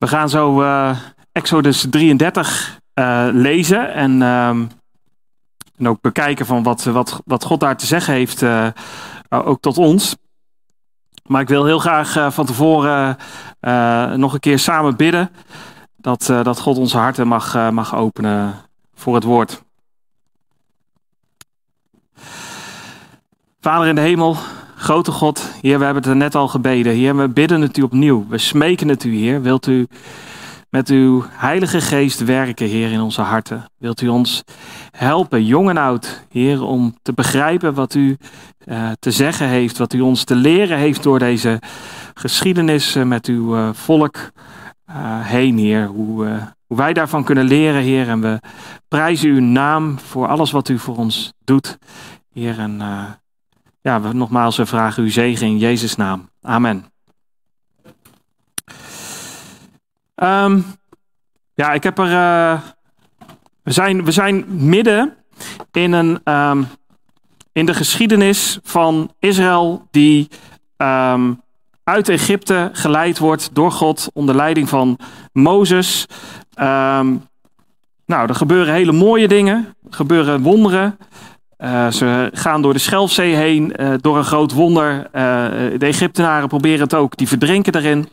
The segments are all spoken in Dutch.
We gaan zo uh, Exodus 33 uh, lezen en, um, en ook bekijken van wat, wat, wat God daar te zeggen heeft, uh, ook tot ons. Maar ik wil heel graag van tevoren nog een keer samen bidden dat, dat God onze harten mag, mag openen voor het woord. Vader in de hemel, Grote God, Heer, we hebben het er net al gebeden. Heer, we bidden het u opnieuw. We smeken het u, Heer. Wilt u met uw Heilige Geest werken, Heer, in onze harten? Wilt u ons helpen, jong en oud, Heer, om te begrijpen wat u uh, te zeggen heeft, wat u ons te leren heeft door deze geschiedenis uh, met uw uh, volk heen, Heer. Hoe, hoe wij daarvan kunnen leren, Heer. En we prijzen uw naam voor alles wat u voor ons doet, Heer. En ja, we, nogmaals, we vragen uw zegen in Jezus' naam. Amen. Um, ja, ik heb er. Uh, we, zijn, we zijn midden in, een, um, in de geschiedenis van Israël, die um, uit Egypte geleid wordt door God onder leiding van Mozes. nou, er gebeuren hele mooie dingen, er gebeuren wonderen. Uh, ze gaan door de Schelfzee heen, uh, door een groot wonder. Uh, de Egyptenaren proberen het ook, die verdrinken erin.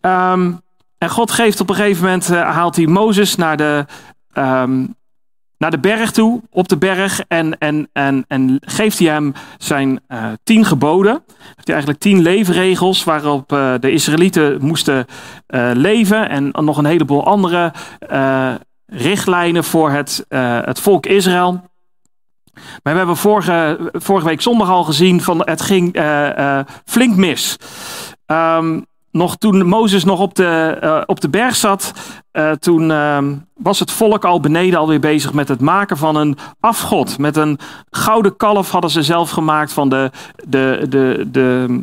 Um, en God geeft op een gegeven moment, haalt hij Mozes naar de, um, naar de berg toe, op de berg. En, en, en, en geeft hij hem zijn tien geboden. Heeft hij eigenlijk tien leefregels waarop de Israëlieten moesten leven. En nog een heleboel andere richtlijnen voor het, uh, het volk Israël. Maar we hebben vorige, vorige week zondag al gezien van het ging uh, uh, flink mis. Um, nog toen Mozes nog op de, op de berg zat, toen ehm, was het volk al beneden alweer bezig met het maken van een afgod. Met een gouden kalf hadden ze zelf gemaakt van de, de, de, de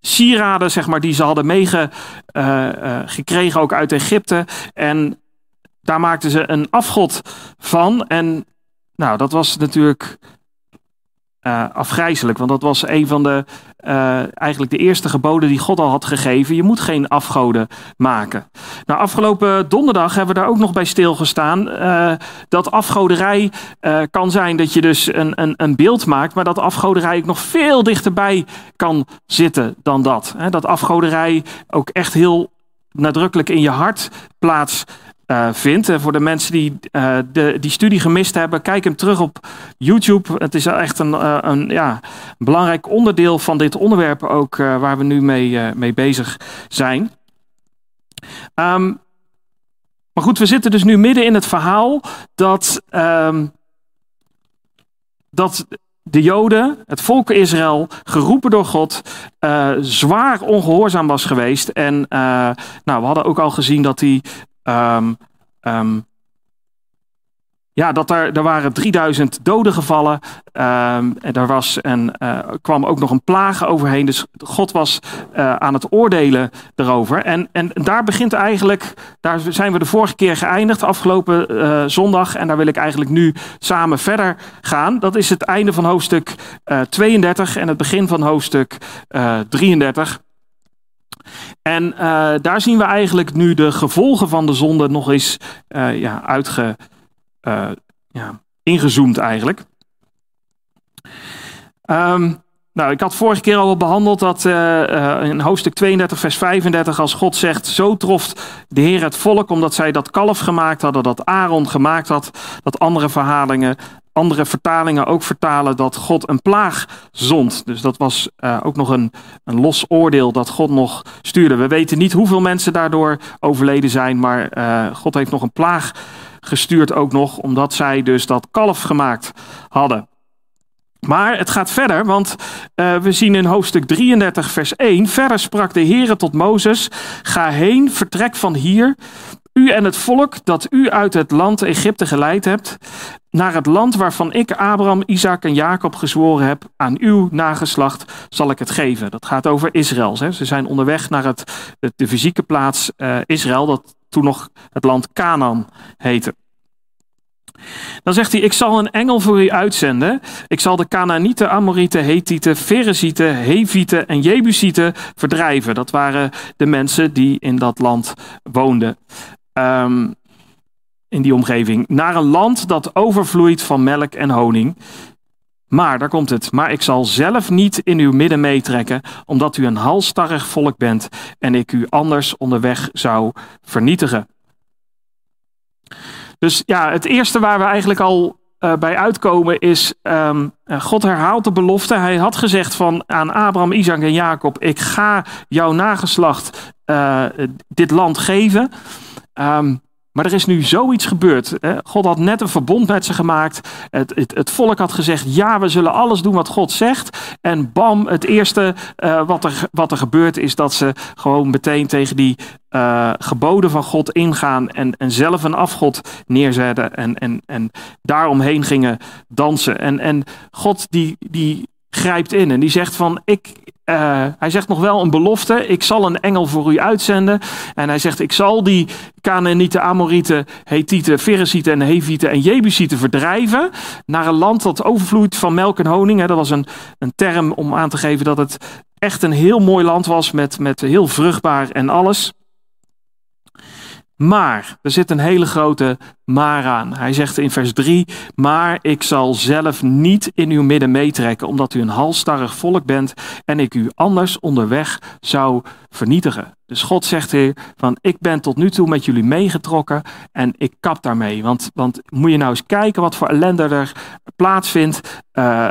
sieraden, zeg maar, die ze hadden meegekregen ook uit Egypte. En daar maakten ze een afgod van. En nou, dat was natuurlijk uh, afgrijzelijk. Want dat was een van de, uh, eigenlijk de eerste geboden die God al had gegeven. Je moet geen afgoden maken. Nou, afgelopen donderdag hebben we daar ook nog bij stilgestaan. Uh, dat afgoderij kan zijn dat je dus een, een, een beeld maakt. Maar dat afgoderij ook nog veel dichterbij kan zitten dan dat. dat afgoderij ook echt heel nadrukkelijk in je hart plaats uh, vindt. Voor de mensen die uh, de, die studie gemist hebben, kijk hem terug op YouTube. Het is echt een, uh, een ja, belangrijk onderdeel van dit onderwerp ook waar we nu mee, mee bezig zijn. Um, maar goed, we zitten dus nu midden in het verhaal dat, um, dat de Joden, het volk Israël, geroepen door God, zwaar ongehoorzaam was geweest. En nou, we hadden ook al gezien dat hij Um, um, ja, dat er, er waren 3000 doden gevallen. Um, en er was en uh, kwam ook nog een plaag overheen. Dus God was uh, aan het oordelen erover. En, en daar begint eigenlijk, daar zijn we de vorige keer geëindigd, afgelopen uh, zondag. En daar wil ik eigenlijk nu samen verder gaan. Dat is het einde van hoofdstuk 32 en het begin van hoofdstuk 33. En uh, daar zien we eigenlijk nu de gevolgen van de zonde nog eens uh, ja, uitge, uh, ja, ingezoomd eigenlijk. Um, nou, ik had vorige keer al behandeld dat in hoofdstuk 32, vers 35, als God zegt: Zo trof de Heer het volk, omdat zij dat kalf gemaakt hadden, dat Aaron gemaakt had, dat andere verhalingen andere vertalingen ook vertalen dat God een plaag zond. Dus dat was uh, ook nog een, een los oordeel dat God nog stuurde. We weten niet hoeveel mensen daardoor overleden zijn, maar uh, God heeft nog een plaag gestuurd ook nog, omdat zij dus dat kalf gemaakt hadden. Maar het gaat verder, want uh, we zien in hoofdstuk 33, vers 1. Verder sprak de Heere tot Mozes: Ga heen, vertrek van hier. U en het volk dat u uit het land Egypte geleid hebt, naar het land waarvan ik Abraham, Isaac en Jacob gezworen heb, aan uw nageslacht zal ik het geven. Dat gaat over Israël. Hè. Ze zijn onderweg naar het, de fysieke plaats uh, Israël. Dat toen nog het land Canaan heette. Dan zegt hij, ik zal een engel voor u uitzenden. Ik zal de Canaanieten, Amorieten, Hethieten, Ferezieten, Hevieten en Jebusieten verdrijven. Dat waren de mensen die in dat land woonden. Um, in die omgeving. Naar een land dat overvloeit van melk en honing. Maar, daar komt het, maar ik zal zelf niet in uw midden meetrekken, omdat u een halstarrig volk bent en ik u anders onderweg zou vernietigen. Dus ja, het eerste waar we eigenlijk al uh, bij uitkomen is, um, God herhaalt de belofte. Hij had gezegd van aan Abraham, Isaac en Jacob, ik ga jouw nageslacht uh, dit land geven. Um, maar er is nu zoiets gebeurd. God had net een verbond met ze gemaakt. Het, het, het, volk had gezegd: ja, we zullen alles doen wat God zegt. En bam, het eerste uh, wat, er, wat er gebeurt is dat ze gewoon meteen tegen die uh, geboden van God ingaan. En, en zelf een afgod neerzetten. En, en, en daaromheen gingen dansen. En, en God die, die grijpt in en die zegt van ik, uh, hij zegt nog wel een belofte. Ik zal een engel voor u uitzenden. En hij zegt: Ik zal die Canaanieten, Amorieten, Hethieten, Ferezieten en Hevieten en Jebusieten verdrijven. Naar een land dat overvloeit van melk en honing. Dat was een, een term om aan te geven dat het echt een heel mooi land was. Met, met heel vruchtbaar en alles. Maar, er zit een hele grote maar aan. Hij zegt in vers 3, maar ik zal zelf niet in uw midden meetrekken, omdat u een halstarrig volk bent en ik u anders onderweg zou vernietigen. Dus God zegt hier van, ik ben tot nu toe met jullie meegetrokken en ik kap daarmee. Want, want moet je nou eens kijken wat voor ellende er plaatsvindt. Uh,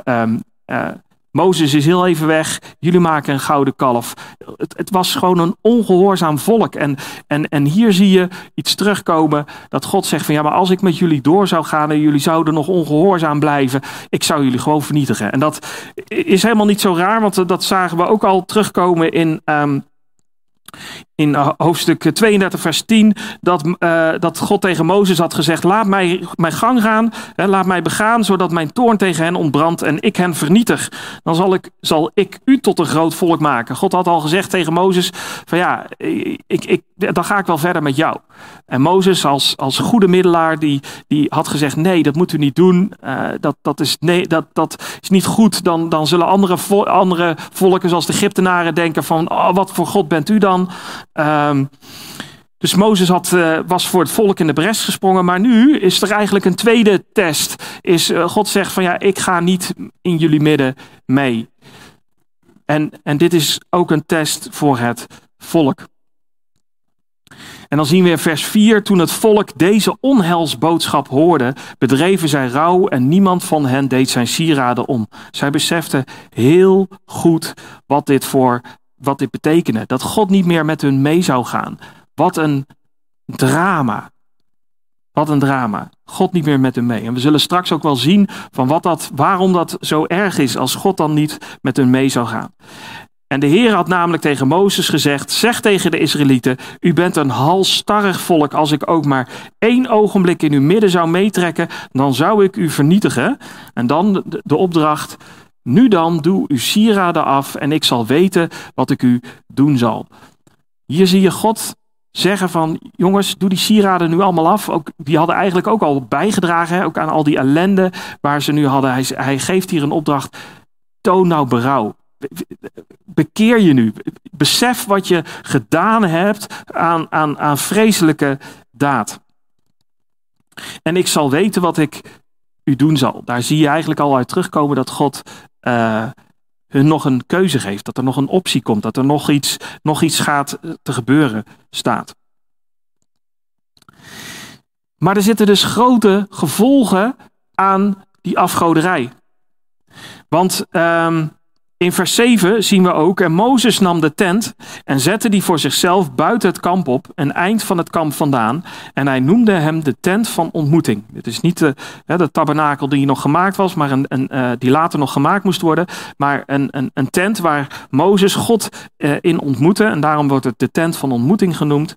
Mozes is heel even weg. Jullie maken een gouden kalf. Het, het, was gewoon een ongehoorzaam volk. En, en, en hier zie je iets terugkomen. Dat God zegt van ja, maar als ik met jullie door zou gaan en jullie zouden nog ongehoorzaam blijven. Ik zou jullie gewoon vernietigen. En dat is helemaal niet zo raar. Want dat zagen we ook al terugkomen in... Um, in hoofdstuk 32, vers 10, dat, uh, dat God tegen Mozes had gezegd: Laat mij mijn gang gaan, hè, laat mij begaan, zodat mijn toorn tegen hen ontbrandt en ik hen vernietig. Dan zal ik, zal ik u tot een groot volk maken. God had al gezegd tegen Mozes: van ja, ik, ik, dan ga ik wel verder met jou. En Mozes, als, als goede middelaar, die, die had gezegd: Nee, dat moet u niet doen. Uh, dat, dat, is, nee, dat, dat is niet goed. Dan, dan zullen andere, andere volken, zoals de Egyptenaren, denken: van, oh, Wat voor God bent u dan? Um, dus Mozes had, uh, was voor het volk in de bres gesprongen, maar nu is er eigenlijk een tweede test. Is, uh, God zegt van ja, ik ga niet in jullie midden mee. En, en dit is ook een test voor het volk. En dan zien we in vers 4, toen het volk deze onheilsboodschap hoorde, bedreven zij rouw en niemand van hen deed zijn sieraden om. Zij beseften heel goed wat dit voor wat dit betekende. Dat God niet meer met hun mee zou gaan. Wat een drama. Wat een drama. God niet meer met hun mee. En we zullen straks ook wel zien van wat dat, waarom dat zo erg is als God dan niet met hun mee zou gaan. En de Heer had namelijk tegen Mozes gezegd: Zeg tegen de Israëlieten: U bent een halstarrig volk. Als ik ook maar één ogenblik in uw midden zou meetrekken, dan zou ik u vernietigen. En dan de opdracht: nu dan, doe uw sieraden af en ik zal weten wat ik u doen zal. Hier zie je God zeggen van, jongens, doe die sieraden nu allemaal af. Ook, die hadden eigenlijk ook al bijgedragen, ook aan al die ellende waar ze nu hadden. Hij, hij geeft hier een opdracht, toon nou berouw. Bekeer je nu. Besef wat je gedaan hebt aan, aan, aan vreselijke daad. En ik zal weten wat ik u doen zal. Daar zie je eigenlijk al uit terugkomen dat God uh, hun nog een keuze geeft. Dat er nog een optie komt. Dat er nog iets, nog iets gaat eh, te gebeuren staat. Maar er zitten dus grote gevolgen aan die afgoderij. Want um, in vers 7 zien we ook, en Mozes nam de tent en zette die voor zichzelf buiten het kamp op, een eind van het kamp vandaan. En hij noemde hem de tent van ontmoeting. Het is niet de, de tabernakel die nog gemaakt was, maar een, een, uh, die later nog gemaakt moest worden. Maar een, een, een tent waar Mozes God uh, in ontmoette. En daarom wordt het de tent van ontmoeting genoemd.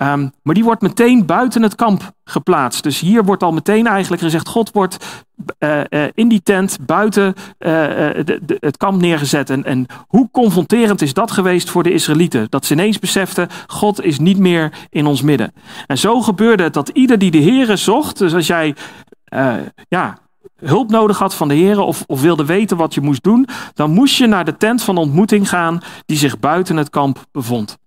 Ehm, maar die wordt meteen buiten het kamp geplaatst. Dus hier wordt al meteen eigenlijk gezegd: God wordt uh, uh, in die tent buiten uh, de, het kamp neergezet. En, en hoe confronterend is dat geweest voor de Israëlieten? Dat ze ineens beseften: God is niet meer in ons midden. En zo gebeurde het dat ieder die de Here zocht, dus als jij ja, hulp nodig had van de Here of, of wilde weten wat je moest doen, dan moest je naar de tent van ontmoeting gaan die zich buiten het kamp bevond.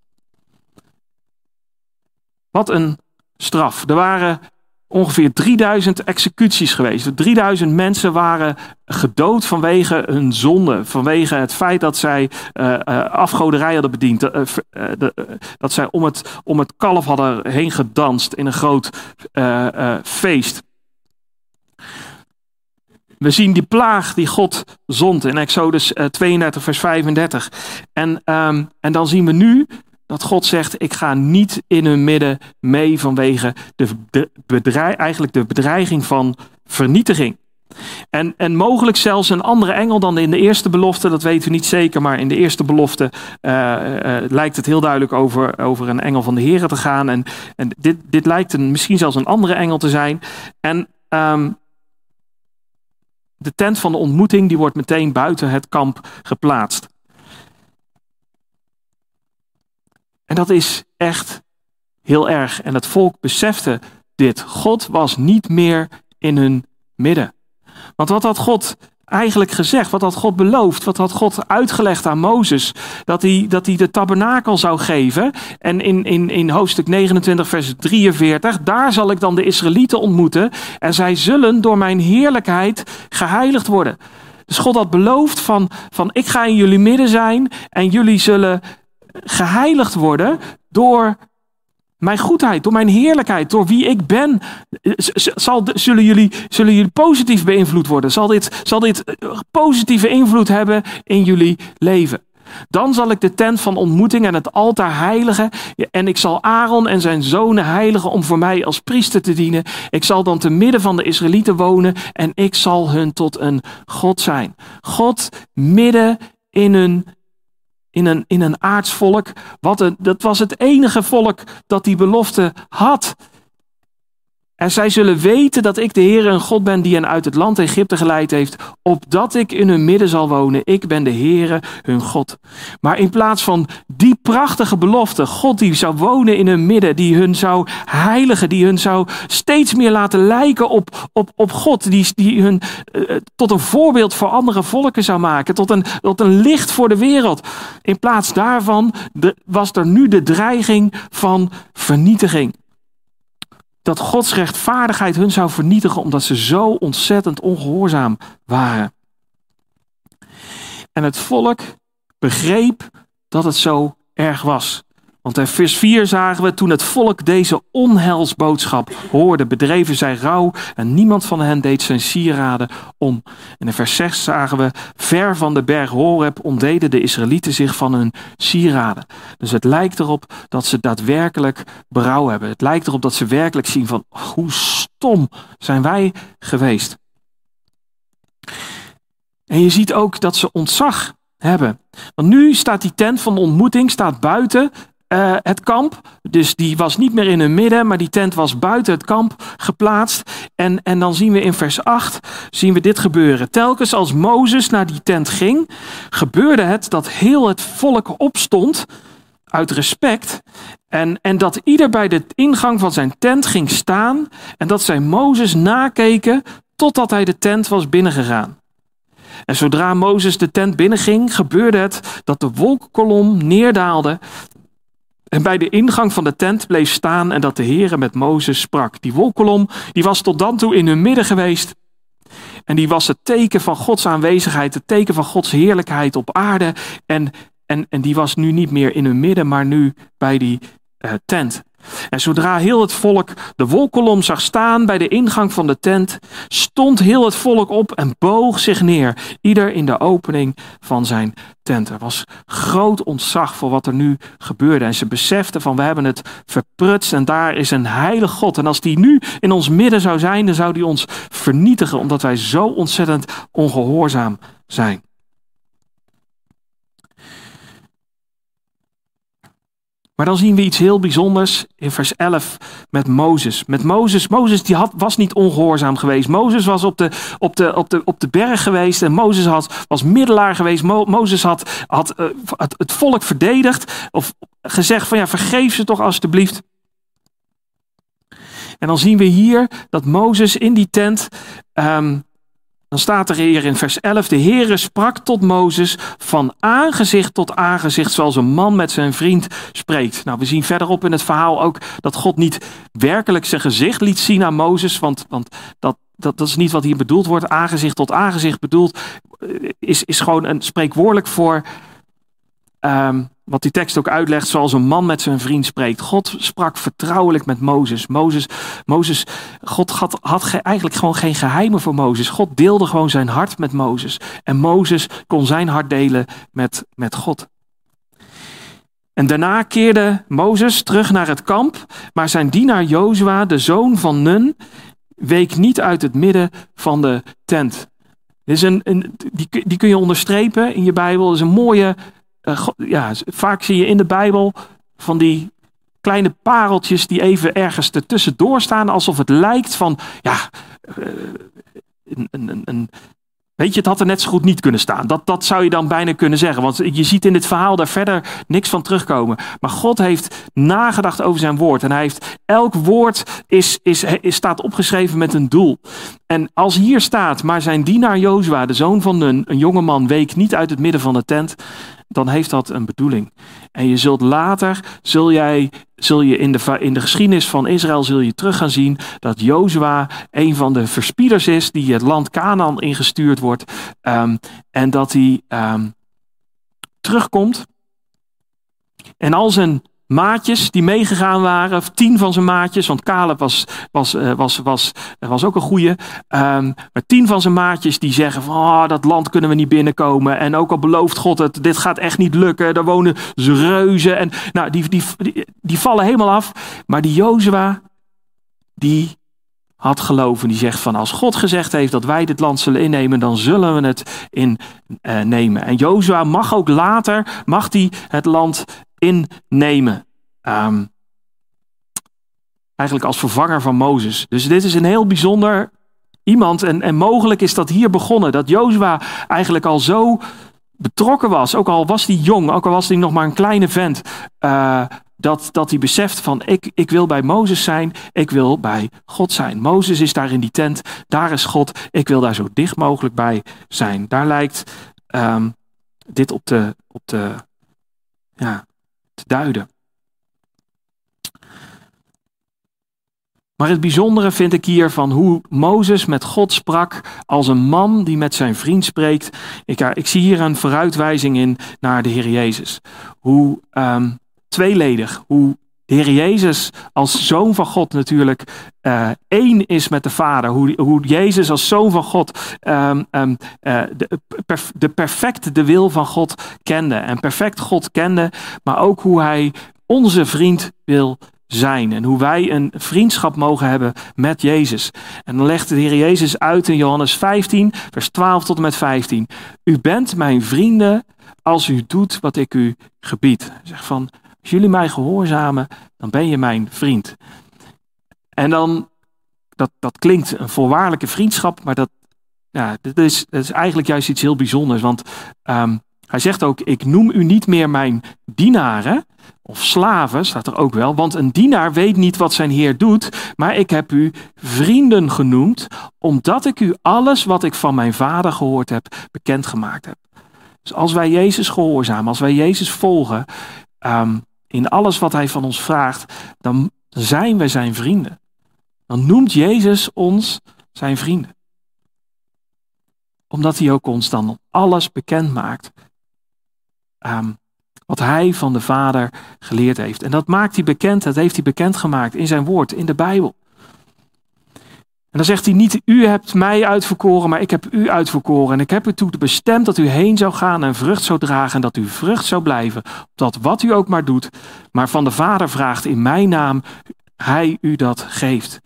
Wat een straf. Er waren ongeveer 3000 executies geweest. 3000 mensen waren gedood vanwege hun zonde. Vanwege het feit dat zij uh, afgoderij hadden bediend. De, dat zij om het, om het kalf hadden heen gedanst in een groot feest. We zien die plaag die God zond in Exodus 32, vers 35. En, um, en dan zien we nu dat God zegt: Ik ga niet in hun midden mee vanwege de, de eigenlijk de bedreiging van vernietiging. En, en mogelijk zelfs een andere engel dan in de eerste belofte, dat weten we niet zeker, maar in de eerste belofte uh, uh, lijkt het heel duidelijk over, over een engel van de Heer te gaan. En, en dit, dit lijkt een, misschien zelfs een andere engel te zijn. En um, de tent van de ontmoeting die wordt meteen buiten het kamp geplaatst. En dat is echt heel erg. En het volk besefte dit. God was niet meer in hun midden. Want wat had God eigenlijk gezegd? Wat had God beloofd? Wat had God uitgelegd aan Mozes? Dat hij, dat hij de tabernakel zou geven. En in, in, in hoofdstuk 29, vers 43, daar zal ik dan de Israëlieten ontmoeten. En zij zullen door mijn heerlijkheid geheiligd worden. Dus God had beloofd van, van ik ga in jullie midden zijn en jullie zullen geheiligd worden door mijn goedheid, door mijn heerlijkheid, door wie ik ben. Zal, zullen, jullie, zullen jullie positief beïnvloed worden? Zal dit, zal dit eh, positieve invloed hebben in jullie leven? Dan zal ik de tent van ontmoeting en het altaar heiligen. En ik zal Aaron en zijn zonen heiligen om voor mij als priester te dienen. Ik zal dan te midden van de Israëlieten wonen en ik zal hun tot een God zijn. God midden in hun in een, in een aardsvolk. Wat een, dat was het enige volk dat die belofte had. En zij zullen weten dat ik de Heer een God ben die hen uit het land Egypte geleid heeft, opdat ik in hun midden zal wonen. Ik ben de Heere hun God. Maar in plaats van die prachtige belofte, God die zou wonen in hun midden, die hun zou heiligen, die hun zou steeds meer laten lijken op, op, op God, die, die hun uh, tot een voorbeeld voor andere volken zou maken, tot een, tot een licht voor de wereld. In plaats daarvan was er nu de dreiging van vernietiging dat Gods rechtvaardigheid hun zou vernietigen omdat ze zo ontzettend ongehoorzaam waren. En het volk begreep dat het zo erg was. Want in vers 4 zagen we, toen het volk deze onheilsboodschap hoorde, bedreven zij rouw en niemand van hen deed zijn sieraden om. En in vers 6 zagen we, ver van de berg Horeb ontdeden de Israëlieten zich van hun sieraden. Dus het lijkt erop dat ze daadwerkelijk berouw hebben. Het lijkt erop dat ze werkelijk zien van, hoe stom zijn wij geweest. En je ziet ook dat ze ontzag hebben. Want nu staat die tent van de ontmoeting staat buiten uh, het kamp. Dus die was niet meer in hun midden, maar die tent was buiten het kamp geplaatst. En, en dan zien we in vers 8 zien we dit gebeuren. Telkens als Mozes naar die tent ging, gebeurde het dat heel het volk opstond uit respect. En, en dat ieder bij de ingang van zijn tent ging staan en dat zij Mozes nakeken totdat hij de tent was binnengegaan. En zodra Mozes de tent binnenging, gebeurde het dat de wolkkolom neerdaalde en bij de ingang van de tent bleef staan en dat de Heere met Mozes sprak. Die wolkolom die was tot dan toe in hun midden geweest. En die was het teken van Gods aanwezigheid, het teken van Gods heerlijkheid op aarde. En, en, en die was nu niet meer in hun midden, maar nu bij die uh, tent. En zodra heel het volk de wolkolom zag staan bij de ingang van de tent, stond heel het volk op en boog zich neer, ieder in de opening van zijn tent. Er was groot ontzag voor wat er nu gebeurde. En ze beseften van we hebben het verprutst en daar is een heilige God. En als die nu in ons midden zou zijn, dan zou die ons vernietigen, omdat wij zo ontzettend ongehoorzaam zijn. Maar dan zien we iets heel bijzonders in vers 11 met Mozes. Met Mozes, Mozes die had, was niet ongehoorzaam geweest. Mozes was op de, op de, op de, op de berg geweest en Mozes had, was middelaar geweest. Mo, Mozes had, had uh, het, het volk verdedigd of gezegd van ja, vergeef ze toch alstublieft. En dan zien we hier dat Mozes in die tent um, dan staat er hier in vers 11: De Heere sprak tot Mozes van aangezicht tot aangezicht, zoals een man met zijn vriend spreekt. Nou, we zien verderop in het verhaal ook dat God niet werkelijk zijn gezicht liet zien aan Mozes, want, want dat, dat, dat is niet wat hier bedoeld wordt. Aangezicht tot aangezicht bedoeld eh, is, is gewoon een spreekwoordelijk voor um, wat die tekst ook uitlegt, zoals een man met zijn vriend spreekt. God sprak vertrouwelijk met Mozes. Mozes, Mozes God had, had eigenlijk gewoon geen geheimen voor Mozes. God deelde gewoon zijn hart met Mozes. En Mozes kon zijn hart delen met, met God. En daarna keerde Mozes terug naar het kamp, maar zijn dienaar Jozua, de zoon van Nun, week niet uit het midden van de tent. Is een, een, die, die kun je onderstrepen in je Bijbel. Dat is een mooie uh, ja, vaak zie je in de Bijbel van die kleine pareltjes die even ergens ertussendoor staan, alsof het lijkt van, ja, uh, een, een, een, Weet je, het had er net zo goed niet kunnen staan. Dat, dat zou je dan bijna kunnen zeggen. Want je ziet in dit verhaal daar verder niks van terugkomen. Maar God heeft nagedacht over zijn woord. En hij heeft, elk woord is, is, staat opgeschreven met een doel. En als hier staat, maar zijn dienaar Jozua, de zoon van een jonge man, week niet uit het midden van de tent dan heeft dat een bedoeling. En je zult later, zul jij, zul je in de, in de geschiedenis van Israël, zul je terug gaan zien dat Jozua een van de verspieders is die het land Canaan ingestuurd wordt. Um, en dat hij um, terugkomt en al zijn maatjes die meegegaan waren, tien van zijn maatjes, want Caleb was, was, uh, was, was, was ook een goeie. Um, maar tien van zijn maatjes die zeggen van oh, dat land kunnen we niet binnenkomen. En ook al belooft God het, dit gaat echt niet lukken. Daar wonen reuzen. En nou, die, die, die, vallen helemaal af. Maar die Jozua, die had geloven. Die zegt van als God gezegd heeft dat wij dit land zullen innemen, dan zullen we het innemen. Uh, en Jozua mag ook later, mag hij het land innemen. Um, eigenlijk als vervanger van Mozes. Dus dit is een heel bijzonder iemand. En, en mogelijk is dat hier begonnen. Dat Jozua eigenlijk al zo betrokken was. Ook al was hij jong, ook al was hij nog maar een kleine vent. Uh, dat, dat hij beseft van ik, ik wil bij Mozes zijn, ik wil bij God zijn. Mozes is daar in die tent, daar is God, ik wil daar zo dicht mogelijk bij zijn. Daar lijkt um, dit op te, op te, ja, te duiden. Maar het bijzondere vind ik hier van hoe Mozes met God sprak als een man die met zijn vriend spreekt. Ik, ik zie hier een vooruitwijzing in naar de Heer Jezus. Hoe um, tweeledig, hoe de Heer Jezus als zoon van God natuurlijk uh, één is met de Vader. Hoe, hoe Jezus als zoon van God um, um, uh, de, perf, de perfecte de wil van God kende. En perfect God kende, maar ook hoe hij onze vriend wil zijn. En hoe wij een vriendschap mogen hebben met Jezus. En dan legt de Heer Jezus uit in Johannes 15, vers 12 tot en met 15. U bent mijn vrienden als u doet wat ik u gebied. Zegt van, als jullie mij gehoorzamen, dan ben je mijn vriend. En dan, dat, dat klinkt een voorwaardelijke vriendschap, maar dat, ja, dat, is, dat is eigenlijk juist iets heel bijzonders. Want um, hij zegt ook, ik noem u niet meer mijn dienaren, of slaven, staat er ook wel, want een dienaar weet niet wat zijn heer doet, maar ik heb u vrienden genoemd, omdat ik u alles wat ik van mijn vader gehoord heb, bekendgemaakt heb. Dus als wij Jezus gehoorzamen, als wij Jezus volgen, um, in alles wat hij van ons vraagt, dan zijn we zijn vrienden. Dan noemt Jezus ons zijn vrienden. Omdat hij ook ons dan alles bekend maakt. Um, wat hij van de Vader geleerd heeft. En dat maakt hij bekend, dat heeft hij bekendgemaakt in zijn woord, in de Bijbel. En dan zegt hij niet, u hebt mij uitverkoren, maar ik heb u uitverkoren. En ik heb u toe bestemd dat u heen zou gaan en vrucht zou dragen en dat u vrucht zou blijven. Dat wat u ook maar doet, maar van de Vader vraagt in mijn naam, hij u dat geeft.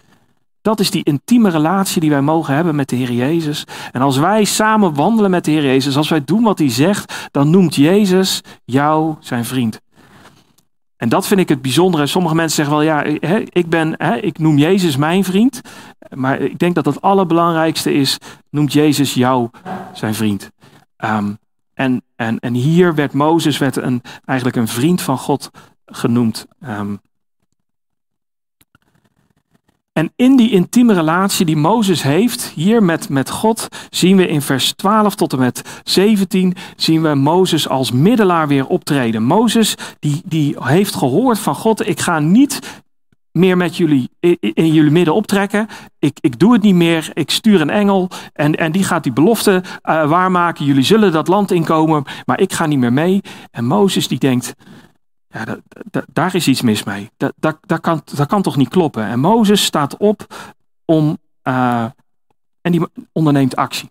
Dat is die intieme relatie die wij mogen hebben met de Heer Jezus. En als wij samen wandelen met de Heer Jezus, als wij doen wat hij zegt, dan noemt Jezus jou zijn vriend. En dat vind ik het bijzondere. Sommige mensen zeggen wel, ja, hè, ik, ben, ik noem Jezus mijn vriend. Maar ik denk dat het allerbelangrijkste is, noemt Jezus jou zijn vriend. Um, en, en, en hier werd Mozes werd een, eigenlijk een vriend van God genoemd. Um, en in die intieme relatie die Mozes heeft, hier met, met God, zien we in vers 12 tot en met 17, zien we Mozes als middelaar weer optreden. Mozes, die, die heeft gehoord van God, ik ga niet meer met jullie in jullie midden optrekken. Ik, ik doe het niet meer. Ik stuur een engel en, en die gaat die belofte uh, waarmaken. Jullie zullen dat land inkomen, maar ik ga niet meer mee. En Mozes die denkt, ja, daar is iets mis mee. Dat, dat, kan, dat kan toch niet kloppen. En Mozes staat op om, uh, en die onderneemt actie.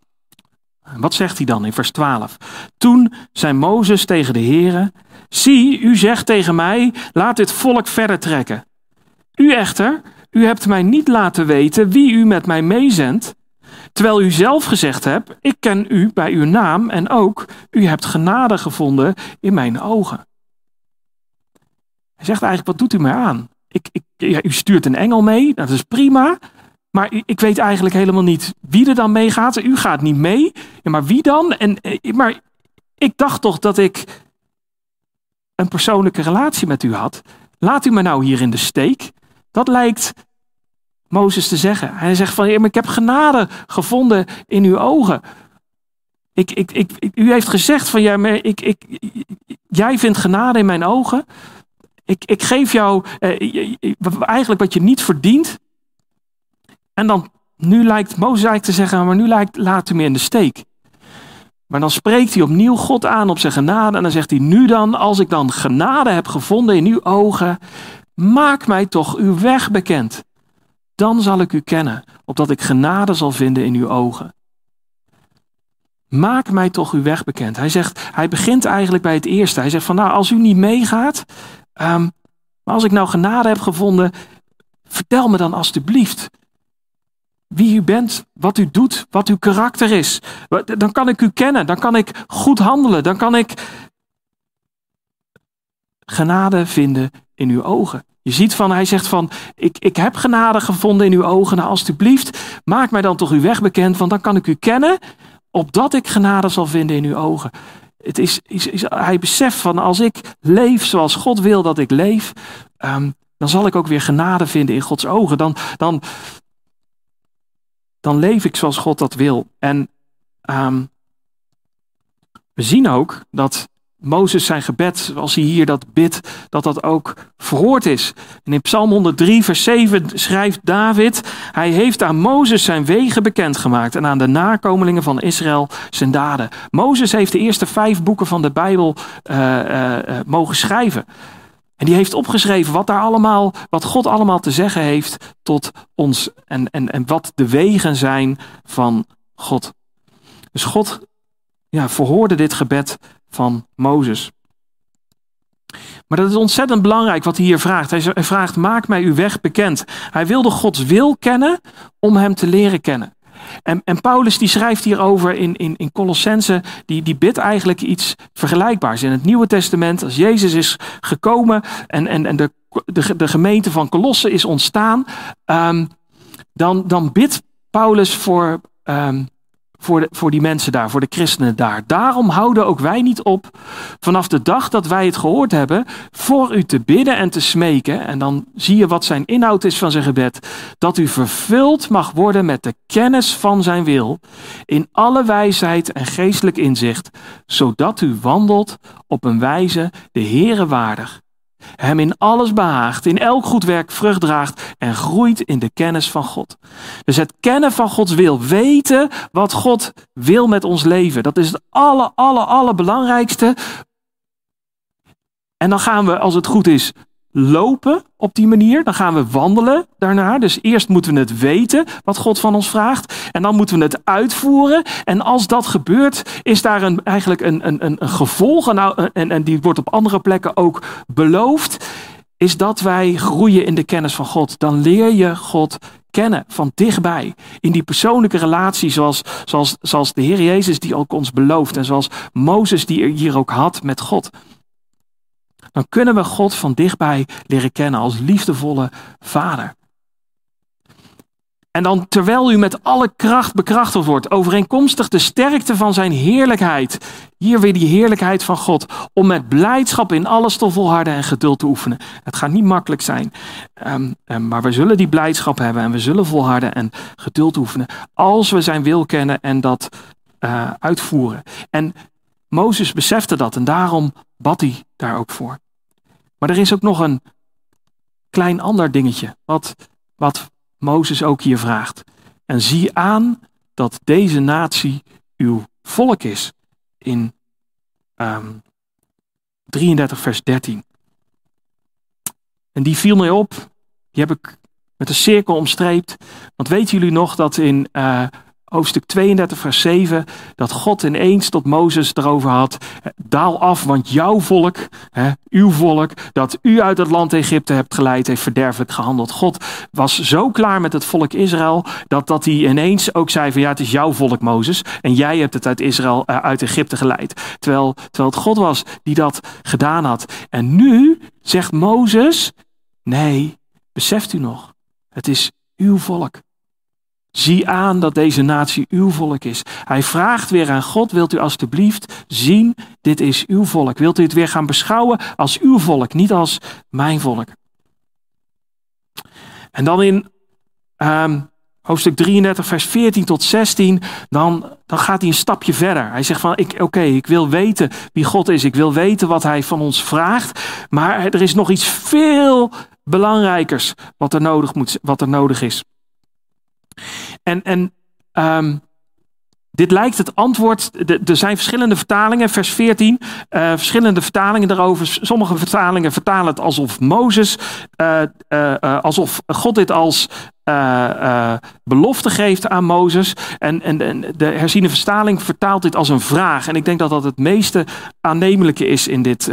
Wat zegt hij dan in vers 12? Toen zei Mozes tegen de heren, zie, u zegt tegen mij, laat dit volk verder trekken. U echter, u hebt mij niet laten weten wie u met mij meezendt, terwijl u zelf gezegd hebt, ik ken u bij uw naam en ook, u hebt genade gevonden in mijn ogen. Hij zegt eigenlijk, wat doet u mij aan? Ik, ik, ja, u stuurt een engel mee, dat is prima. Maar ik weet eigenlijk helemaal niet wie er dan meegaat. U gaat niet mee. Ja, maar wie dan? En, eh, maar ik dacht toch dat ik een persoonlijke relatie met u had. Laat u me nou hier in de steek. Dat lijkt Mozes te zeggen. Hij zegt van, ik heb genade gevonden in uw ogen. Ik, ik, ik, u heeft gezegd van, ik, ik, jij vindt genade in mijn ogen. Ik, ik geef jou eh, eigenlijk wat je niet verdient. En dan, nu lijkt Mozes eigenlijk te zeggen, maar nu lijkt, laat u me in de steek. Maar dan spreekt hij opnieuw God aan op zijn genade. En dan zegt hij, nu dan, als ik dan genade heb gevonden in uw ogen, maak mij toch uw weg bekend. Dan zal ik u kennen, opdat ik genade zal vinden in uw ogen. Maak mij toch uw weg bekend. Hij zegt, hij begint eigenlijk bij het eerste. Hij zegt van nou, als u niet meegaat, Um, maar als ik nou genade heb gevonden, vertel me dan alstublieft wie u bent, wat u doet, wat uw karakter is. Dan kan ik u kennen, dan kan ik goed handelen, dan kan ik genade vinden in uw ogen. Je ziet van, hij zegt van, ik, ik heb genade gevonden in uw ogen, nou alstublieft, maak mij dan toch uw weg bekend, want dan kan ik u kennen, opdat ik genade zal vinden in uw ogen. Het is, is, is, hij beseft van als ik leef zoals God wil dat ik leef, um, dan zal ik ook weer genade vinden in Gods ogen. Dan, dan, dan leef ik zoals God dat wil. En um, we zien ook dat Mozes zijn gebed, als hij hier dat bidt, dat dat ook verhoord is. In Psalm 103, vers 7 schrijft David, hij heeft aan Mozes zijn wegen bekendgemaakt en aan de nakomelingen van Israël zijn daden. Mozes heeft de eerste vijf boeken van de Bijbel uh, uh, uh, mogen schrijven. En die heeft opgeschreven wat daar allemaal, wat God allemaal te zeggen heeft tot ons en, en, en wat de wegen zijn van God. Dus God ja, verhoorde dit gebed van Mozes. Maar dat is ontzettend belangrijk wat hij hier vraagt. Hij vraagt: Maak mij uw weg bekend. Hij wilde Gods wil kennen om hem te leren kennen. En, en Paulus die schrijft hierover in, in, in Colossense, die, die bidt eigenlijk iets vergelijkbaars. In het Nieuwe Testament, als Jezus is gekomen en, en, en de, de, de gemeente van Colosse is ontstaan, um, dan, dan bidt Paulus voor um, voor, de, voor die mensen daar, voor de christenen daar. Daarom houden ook wij niet op vanaf de dag dat wij het gehoord hebben, voor u te bidden en te smeken. En dan zie je wat zijn inhoud is van zijn gebed. Dat u vervuld mag worden met de kennis van zijn wil, in alle wijsheid en geestelijk inzicht, zodat u wandelt op een wijze de Heere waardig hem in alles behaagt, in elk goed werk vrucht draagt en groeit in de kennis van God. Dus het kennen van Gods wil, weten wat God wil met ons leven, dat is het alle, alle, allerbelangrijkste. En dan gaan we, als het goed is, lopen op die manier. Dan gaan we wandelen daarna. Dus eerst moeten we het weten wat God van ons vraagt. En dan moeten we het uitvoeren. En als dat gebeurt, is daar een, eigenlijk een, een, een, gevolg. Nou, en, en die wordt op andere plekken ook beloofd. Is dat wij groeien in de kennis van God. Dan leer je God kennen van dichtbij. In die persoonlijke relatie zoals, zoals, zoals de Heer Jezus die ook ons belooft. En zoals Mozes die hier ook had met God dan kunnen we God van dichtbij leren kennen als liefdevolle Vader. En dan terwijl u met alle kracht bekrachtigd wordt, overeenkomstig de sterkte van zijn heerlijkheid. Hier weer die heerlijkheid van God. Om met blijdschap in alles te volharden en geduld te oefenen. Het gaat niet makkelijk zijn. Um, maar we zullen die blijdschap hebben en we zullen volharden en geduld oefenen. Als we zijn wil kennen en dat uh, uitvoeren. En Mozes besefte dat en daarom bad hij daar ook voor. Maar er is ook nog een klein ander dingetje. Wat, wat Mozes ook hier vraagt. En zie aan dat deze natie uw volk is. In um, ehm, 33 vers 13. En die viel mij op. Die heb ik met een cirkel omstreept. Want weten jullie nog dat in uh, hoofdstuk 32, vers 7, dat God ineens tot Mozes erover had, daal af, want jouw volk, hè, uw volk, dat u uit het land Egypte hebt geleid, heeft verderfelijk gehandeld. God was zo klaar met het volk Israël, dat, dat hij ineens ook zei van ja, het is jouw volk Mozes, en jij hebt het uit Israël, uh, uit Egypte geleid. Terwijl, terwijl het God was die dat gedaan had. En nu zegt Mozes, nee, beseft u nog, het is uw volk. Zie aan dat deze natie uw volk is. Hij vraagt weer aan God, wilt u alstublieft zien, dit is uw volk. Wilt u het weer gaan beschouwen als uw volk, niet als mijn volk. En dan in um, hoofdstuk 33, vers 14 tot 16, dan, dan gaat hij een stapje verder. Hij zegt van, oké, ik wil weten wie God is. Ik wil weten wat hij van ons vraagt. Maar er is nog iets veel belangrijkers wat er nodig, moet, wat er nodig is. En, en um, dit lijkt het antwoord. Er zijn verschillende vertalingen, vers 14. Uh, eh, verschillende vertalingen daarover. Sommige vertalingen vertalen het alsof Mozes, uh, uh, alsof God dit als belofte geeft aan Mozes. En, en, en, de herziene vertaling vertaalt dit als een vraag. En ik denk dat dat het meeste aannemelijke is in dit,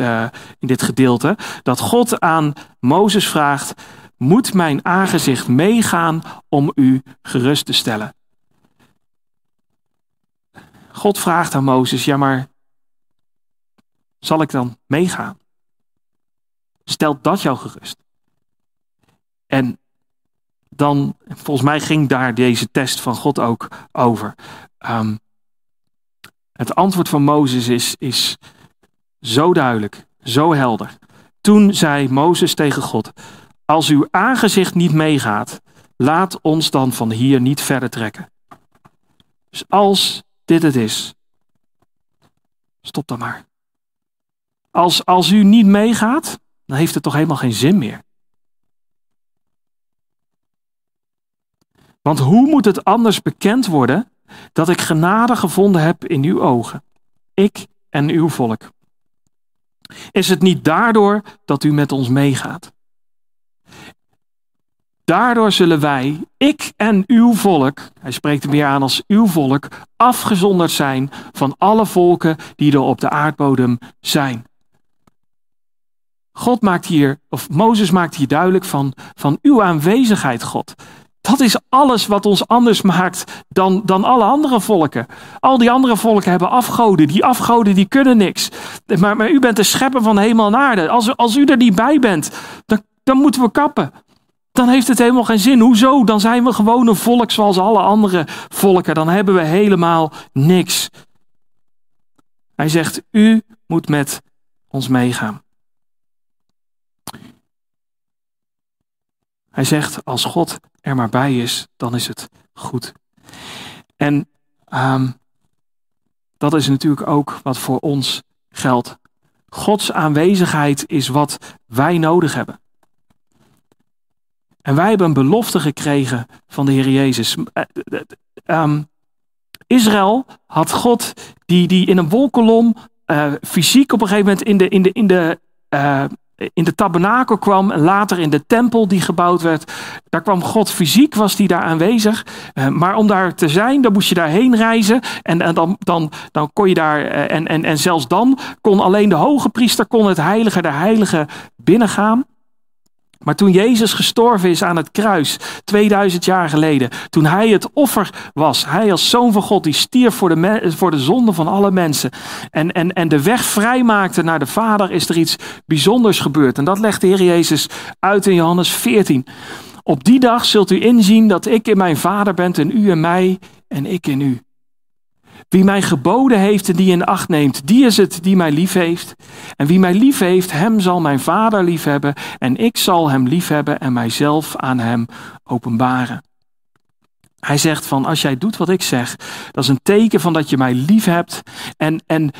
in dit gedeelte. Dat God aan Mozes vraagt moet mijn aangezicht meegaan om u gerust te stellen. God vraagt aan Mozes, ja maar zal ik dan meegaan? Stelt dat jou gerust? En dan, volgens mij ging daar deze test van God ook over. Um, het antwoord van Mozes is, is zo duidelijk, zo helder. Toen zei Mozes tegen God: als uw aangezicht niet meegaat, laat ons dan van hier niet verder trekken. Dus als dit het is, stop dan maar. Als, als u niet meegaat, dan heeft het toch helemaal geen zin meer. Want hoe moet het anders bekend worden dat ik genade gevonden heb in uw ogen, ik en uw volk? Is het niet daardoor dat u met ons meegaat? Daardoor zullen wij, ik en uw volk, hij spreekt hem weer aan als uw volk, afgezonderd zijn van alle volken die er op de aardbodem zijn. God maakt hier, of Mozes maakt hier duidelijk van, van uw aanwezigheid, God. Dat is alles wat ons anders maakt dan, dan alle andere volken. Al die andere volken hebben afgoden. Die afgoden die kunnen niks. Maar, maar u bent de schepper van hemel en aarde. Als, als u er niet bij bent, dan, dan moeten we kappen dan heeft het helemaal geen zin. Hoezo? Dan zijn we gewoon een volk zoals alle andere volken. Dan hebben we helemaal niks. Hij zegt, u moet met ons meegaan. Hij zegt, als God er maar bij is, dan is het goed. En um, dat is natuurlijk ook wat voor ons geldt. Gods aanwezigheid is wat wij nodig hebben. En wij hebben een belofte gekregen van de Heer Jezus. Um, Israël had God die, die in een wolkolom uh, fysiek op een gegeven moment in de, in de, in de, uh, in de tabernakel kwam. En later in de tempel die gebouwd werd. Daar kwam God fysiek, was die daar aanwezig. Maar om daar te zijn, dan moest je daarheen reizen. En, en dan, dan, dan kon je daar, en, en, en zelfs dan kon alleen de hoge priester kon het heilige der heiligen binnengaan. Maar toen Jezus gestorven is aan het kruis, 2000 jaar geleden, toen hij het offer was, hij als zoon van God, die stierf voor de, voor de zonde van alle mensen en, en, en de weg vrijmaakte naar de Vader, is er iets bijzonders gebeurd. En dat legt de Heer Jezus uit in Johannes 14. Op die dag zult u inzien dat ik in mijn Vader ben en u in mij en ik in u. Wie mij geboden heeft en die in acht neemt, die is het die mij lief heeft. En wie mij lief heeft, hem zal mijn vader lief hebben. En ik zal hem lief hebben en mijzelf aan hem openbaren. Hij zegt van als jij doet wat ik zeg, dat is een teken van dat je mij lief hebt. En, en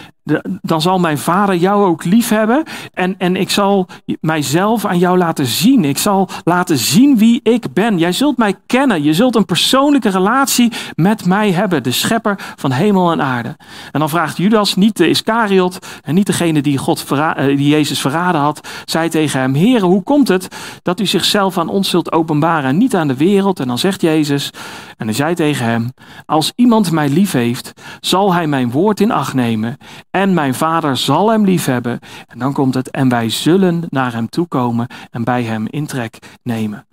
dan zal mijn vader jou ook lief hebben. En, en ik zal mijzelf aan jou laten zien. Ik zal laten zien wie ik ben. Jij zult mij kennen. Je zult een persoonlijke relatie met mij hebben. De schepper van hemel en aarde. En dan vraagt Judas, niet de Iscariot en niet degene die, God eh, die Jezus verraden had, zei tegen hem, Heere, hoe komt het dat u zichzelf aan ons zult openbaren en niet aan de wereld? En dan zegt Jezus, en hij zei tegen hem, als iemand mij lief heeft, zal hij mijn woord in acht nemen en mijn vader zal hem liefhebben. En dan komt het, en wij zullen naar hem toekomen en bij hem intrek nemen.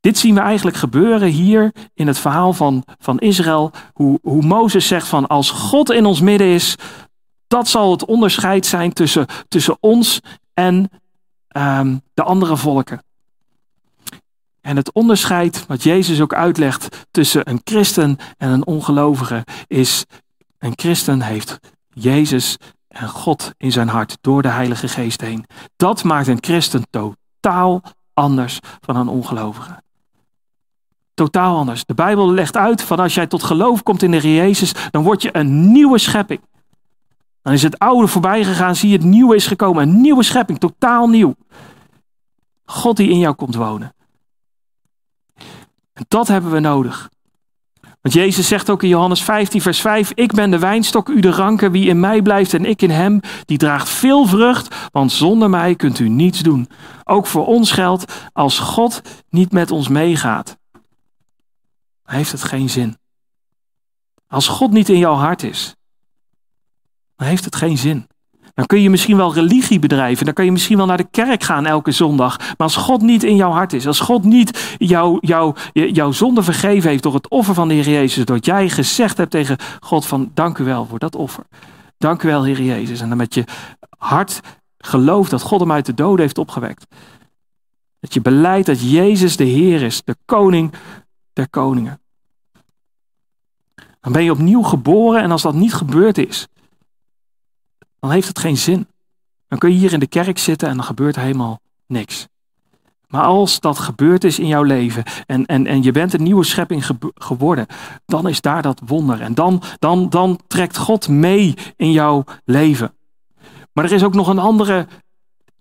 Dit zien we eigenlijk gebeuren hier in het verhaal van, van Israël. Hoe, hoe Mozes zegt van als God in ons midden is, dat zal het onderscheid zijn tussen, tussen ons en ehm, de andere volken. En het onderscheid, wat Jezus ook uitlegt tussen een christen en een ongelovige, is een christen heeft Jezus en God in zijn hart door de Heilige Geest heen. Dat maakt een christen totaal anders van een ongelovige. Totaal anders. De Bijbel legt uit van als jij tot geloof komt in de Heer Jezus, dan word je een nieuwe schepping. Dan is het oude voorbij gegaan, zie je het nieuwe is gekomen. Een nieuwe schepping, totaal nieuw. God die in jou komt wonen. En dat hebben we nodig. Want Jezus zegt ook in Johannes 15, vers 5: Ik ben de wijnstok, u de ranken. Wie in mij blijft en ik in hem, die draagt veel vrucht. Want zonder mij kunt u niets doen. Ook voor ons geldt: als God niet met ons meegaat, heeft het geen zin. Als God niet in jouw hart is, dan heeft het geen zin. Dan kun je misschien wel religie bedrijven. Dan kun je misschien wel naar de kerk gaan elke zondag. Maar als God niet in jouw hart is. Als God niet jou, jou, jouw zonde vergeven heeft door het offer van de Heer Jezus. Doordat jij gezegd hebt tegen God van dank u wel voor dat offer. Dank u wel Heer Jezus. En dan met je hart gelooft dat God hem uit de doden heeft opgewekt. Dat je beleidt dat Jezus de Heer is. De koning der koningen. Dan ben je opnieuw geboren en als dat niet gebeurd is dan heeft het geen zin. Dan kun je hier in de kerk zitten en dan gebeurt helemaal niks. Maar als dat gebeurd is in jouw leven en, en, en je bent een nieuwe schepping geworden, dan is daar dat wonder. En dan, dan, dan trekt God mee in jouw leven. Maar er is ook nog een andere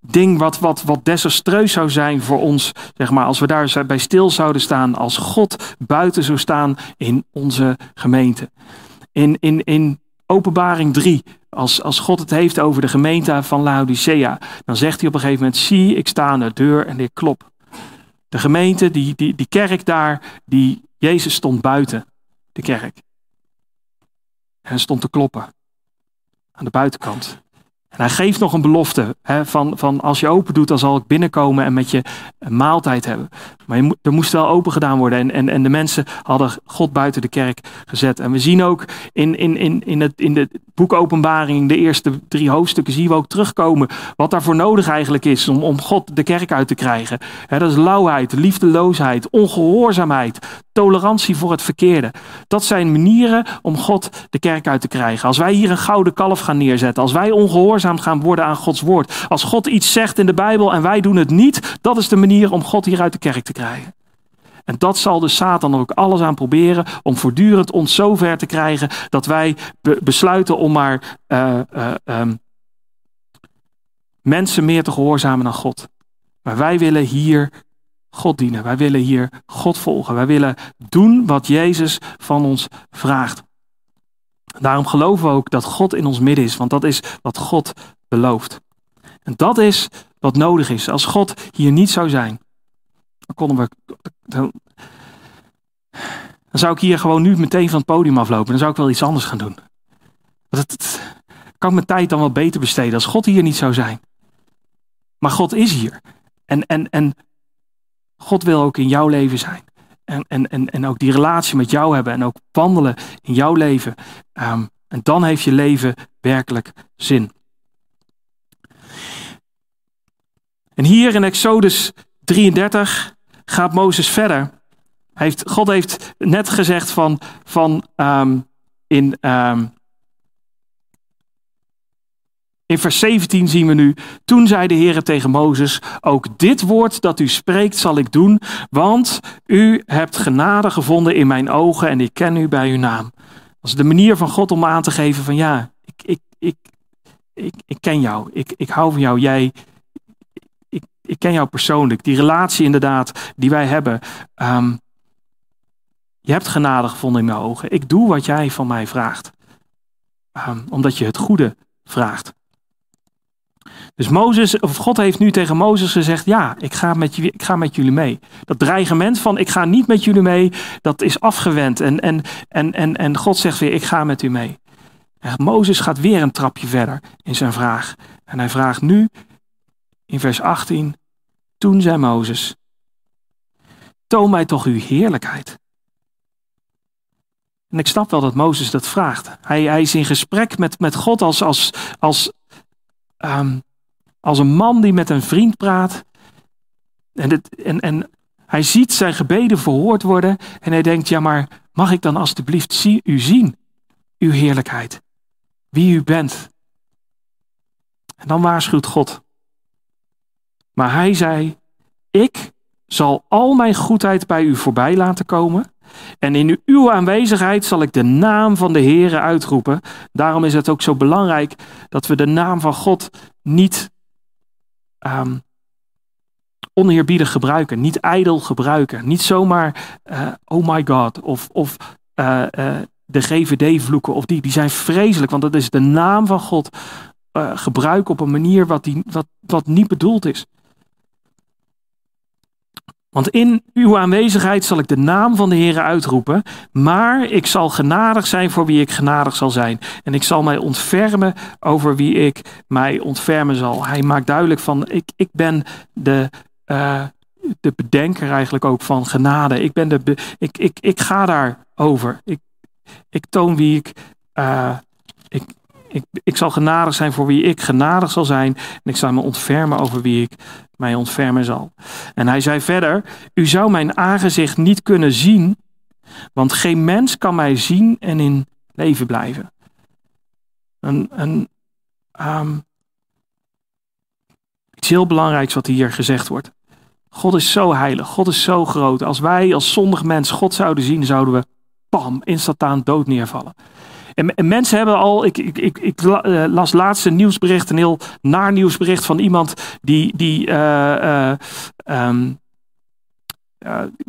ding wat, wat, wat desastreus zou zijn voor ons, zeg maar, als we daar bij stil zouden staan, als God buiten zou staan in onze gemeente. In, in, in Openbaring 3, als, als God het heeft over de gemeente van Laodicea, dan zegt hij op een gegeven moment: Zie, ik sta aan de deur en ik klop. De gemeente, die, die, die kerk daar, die Jezus stond buiten de kerk. En stond te kloppen aan de buitenkant. Hij geeft nog een belofte hè, van, van als je open doet, dan zal ik binnenkomen en met je maaltijd hebben. Maar je, er moest wel open gedaan worden en, en, en de mensen hadden God buiten de kerk gezet. En we zien ook in, in, in, in, het, in de boek Openbaring, de eerste drie hoofdstukken, zien we ook terugkomen wat daarvoor nodig eigenlijk is om, om God de kerk uit te krijgen. Hè, dat is lauwheid, liefdeloosheid, ongehoorzaamheid, tolerantie voor het verkeerde. Dat zijn manieren om God de kerk uit te krijgen. Als wij hier een gouden kalf gaan neerzetten, als wij ongehoorzaam gaan worden aan Gods woord, als God iets zegt in de Bijbel en wij doen het niet, dat is de manier om God hier uit de kerk te krijgen. En dat zal de Satan ook alles aan proberen om voortdurend ons zo ver te krijgen dat wij besluiten om maar uh, uh, um, mensen meer te gehoorzamen dan God. Maar wij willen hier God dienen. Wij willen hier God volgen. Wij willen doen wat Jezus van ons vraagt. Daarom geloven we ook dat God in ons midden is, want dat is wat God belooft. En dat is wat nodig is. Als God hier niet zou zijn, dan konden we. Dan, zou ik hier gewoon nu meteen van het podium aflopen. Dan zou ik wel iets anders gaan doen. Dat, kan ik mijn tijd dan wel beter besteden als God hier niet zou zijn. Maar God is hier. En, en, en God wil ook in jouw leven zijn. En, en, en, en ook die relatie met jou hebben. En ook wandelen in jouw leven. Ehm, en dan heeft je leven werkelijk zin. En hier in Exodus 33 gaat Mozes verder. heeft, God heeft net gezegd van, van um, in, um, in vers 17 zien we nu, toen zei de Heer tegen Mozes, ook dit woord dat u spreekt zal ik doen, want u hebt genade gevonden in mijn ogen en ik ken u bij uw naam. Dat is de manier van God om aan te geven van ja, ik, ik, ik, ik, ik ken jou, ik, ik hou van jou, jij, ik, ik ken jou persoonlijk. Die relatie inderdaad die wij hebben. Um, je hebt genade gevonden in mijn ogen. Ik doe wat jij van mij vraagt. Um, omdat je het goede vraagt. Dus Mozes, of God heeft nu tegen Mozes gezegd: Ja, ik ga, met, ik ga met jullie mee. Dat dreigement van ik ga niet met jullie mee, dat is afgewend. En, en, en, en, en God zegt weer: Ik ga met u mee. En Mozes gaat weer een trapje verder in zijn vraag. En hij vraagt nu in vers 18: Toen zei Mozes: Toon mij toch uw heerlijkheid. En ik snap wel dat Mozes dat vraagt. Hij, hij is in gesprek met, met God als, als, als um, als een man die met een vriend praat. En, het, en, en hij ziet zijn gebeden verhoord worden. En hij denkt, ja maar mag ik dan alstublieft zie, u zien? Uw heerlijkheid. Wie u bent. En dan waarschuwt God. Maar hij zei, ik zal al mijn goedheid bij u voorbij laten komen. En in uw aanwezigheid zal ik de naam van de Heere uitroepen. Daarom is het ook zo belangrijk dat we de naam van God niet um, oneerbiedig gebruiken, niet ijdel gebruiken. Niet zomaar, uh, oh my god, of, of uh, uh, de GVD-vloeken, of die, die zijn vreselijk, want dat is de naam van God gebruiken op een manier wat, die, wat, wat niet bedoeld is. Want in uw aanwezigheid zal ik de naam van de Heer uitroepen, maar ik zal genadig zijn voor wie ik genadig zal zijn. En ik zal mij ontfermen over wie ik mij ontfermen zal. Hij maakt duidelijk van, ik, ik ben de, uh, de bedenker eigenlijk ook van genade. Ik, ben de, ik, ik, ik ga daarover. Ik, ik toon wie ik, uh, ik, ik, ik zal genadig zijn voor wie ik genadig zal zijn. En ik zal me ontfermen over wie ik mij ontfermen zal. En hij zei verder: U zou mijn aangezicht niet kunnen zien, want geen mens kan mij zien en in leven blijven. Een, um, iets heel belangrijks wat hier gezegd wordt. God is zo heilig, God is zo groot. Als wij als zondig mens God zouden zien, zouden we, pam, instantaan dood neervallen. En, mensen hebben al, ik, ik, ik, ik eh, las laatst een nieuwsbericht, een heel naar nieuwsbericht van iemand die, die uh, um,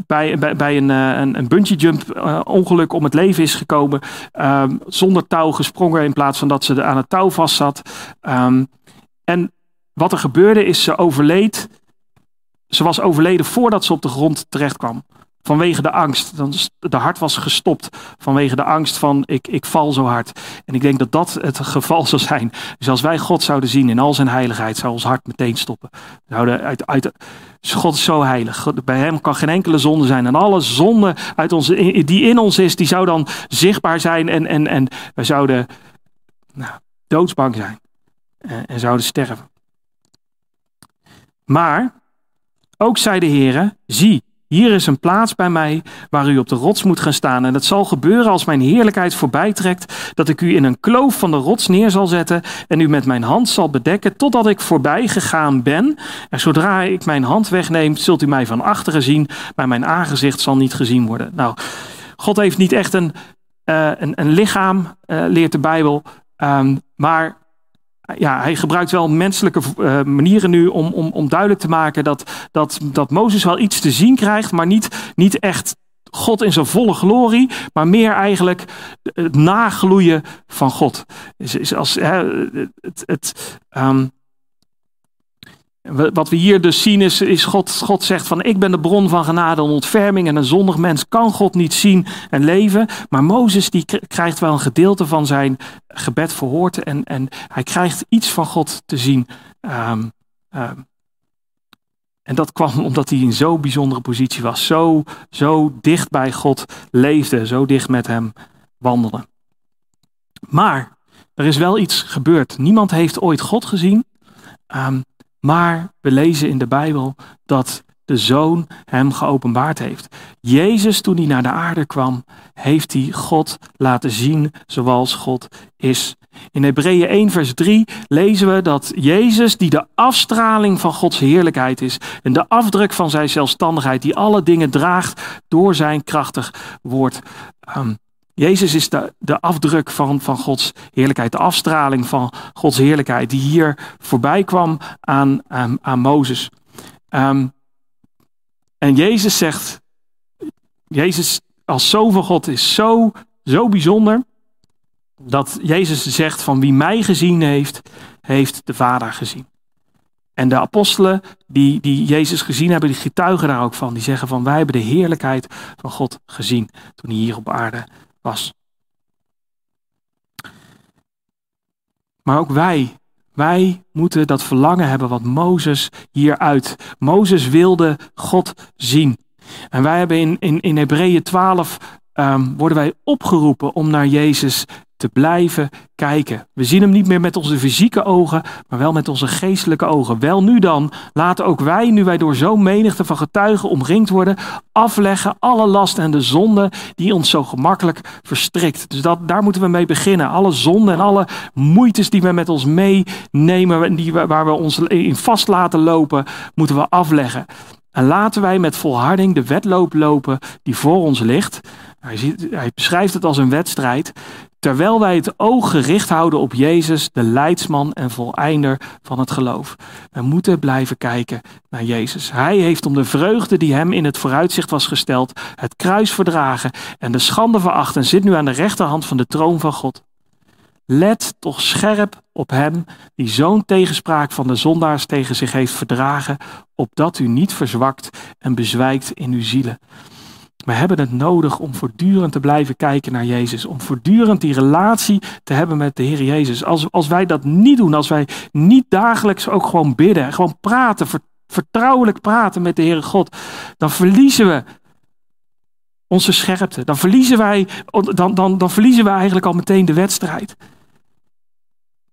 bij, bij, bij een, een, een bungee jump ongeluk om het leven is gekomen. Um, zonder touw gesprongen in plaats van dat ze aan het touw vast zat. Um, en wat er gebeurde is ze overleed. Ze was overleden voordat ze op de grond terecht kwam. Vanwege de angst. De hart was gestopt vanwege de angst van ik, ik val zo hard. En ik denk dat dat het geval zou zijn. Dus als wij God zouden zien in al zijn heiligheid, zou ons hart meteen stoppen. Zouden uit, uit, God is zo heilig. Bij hem kan geen enkele zonde zijn. En alle zonde uit ons, die in ons is, die zou dan zichtbaar zijn. En, en, en wij zouden nou, doodsbang zijn. En, en zouden sterven. Maar, ook zei de Heer, zie, hier is een plaats bij mij waar u op de rots moet gaan staan. En het zal gebeuren als mijn heerlijkheid voorbij trekt, dat ik u in een kloof van de rots neer zal zetten en u met mijn hand zal bedekken totdat ik voorbij gegaan ben. En zodra ik mijn hand wegneem, zult u mij van achteren zien, maar mijn aangezicht zal niet gezien worden. Nou, God heeft niet echt een, uh, een, lichaam, uh, leert de Bijbel, um, maar ja, hij gebruikt wel menselijke uh, manieren nu om, om, om duidelijk te maken dat, dat, dat Mozes wel iets te zien krijgt, maar niet, niet echt God in zijn volle glorie, maar meer eigenlijk het nagloeien van God. Is, is als, hè, het, het, um, wat we hier dus zien is, is God, God zegt van ik ben de bron van genade en ontferming en een zondig mens kan God niet zien en leven. Maar Mozes die krijgt wel een gedeelte van zijn gebed verhoord en, en hij krijgt iets van God te zien um, um, En dat kwam omdat hij in zo'n bijzondere positie was. Zo, zo dicht bij God leefde, zo dicht met hem wandelde. Maar er is wel iets gebeurd. Niemand heeft ooit God gezien. Um, maar we lezen in de Bijbel dat de Zoon hem geopenbaard heeft. Jezus, toen hij naar de aarde kwam, heeft hij God laten zien zoals God is. In Hebreeën 1, vers 3 lezen we dat Jezus, die de afstraling van Gods heerlijkheid is en de afdruk van zijn zelfstandigheid, die alle dingen draagt door zijn krachtig woord. Um, Jezus is de, de afdruk van, van Gods heerlijkheid, de afstraling van Gods heerlijkheid, die hier voorbij kwam aan, aan, aan Mozes. Um, en Jezus zegt, Jezus als zoon van God is zo, zo bijzonder, dat Jezus zegt van wie mij gezien heeft, heeft de Vader gezien. En de apostelen die, die Jezus gezien hebben, die getuigen daar ook van. Die zeggen van wij hebben de heerlijkheid van God gezien toen hij hier op aarde was. Maar ook wij, wij moeten dat verlangen hebben wat Mozes hieruit. Mozes wilde God zien. En wij hebben in, in, in Hebreeën 12 um, worden wij opgeroepen om naar Jezus te blijven kijken. We zien hem niet meer met onze fysieke ogen, maar wel met onze geestelijke ogen. Wel nu dan, laten ook wij, nu wij door zo'n menigte van getuigen omringd worden, afleggen alle last en de zonde die ons zo gemakkelijk verstrikt. Dus dat, daar moeten we mee beginnen. Alle zonden en alle moeites die we met ons meenemen, en die, waar we ons in vast laten lopen, moeten we afleggen. En laten wij met volharding de wedloop lopen die voor ons ligt. Hij, hij beschrijft het als een wedstrijd. Terwijl wij het oog gericht houden op Jezus, de leidsman en voleinder van het geloof. We moeten blijven kijken naar Jezus. Hij heeft om de vreugde die hem in het vooruitzicht was gesteld, het kruis verdragen en de schande veracht en zit nu aan de rechterhand van de troon van God. Let toch scherp op hem die zo'n tegenspraak van de zondaars tegen zich heeft verdragen, opdat u niet verzwakt en bezwijkt in uw zielen. We hebben het nodig om voortdurend te blijven kijken naar Jezus. Om voortdurend die relatie te hebben met de Heer Jezus. Als, als wij dat niet doen, als wij niet dagelijks ook gewoon bidden, gewoon praten, vertrouwelijk praten met de Heere God, dan verliezen we onze scherpte. Dan verliezen wij, dan, dan, dan verliezen we eigenlijk al meteen de wedstrijd.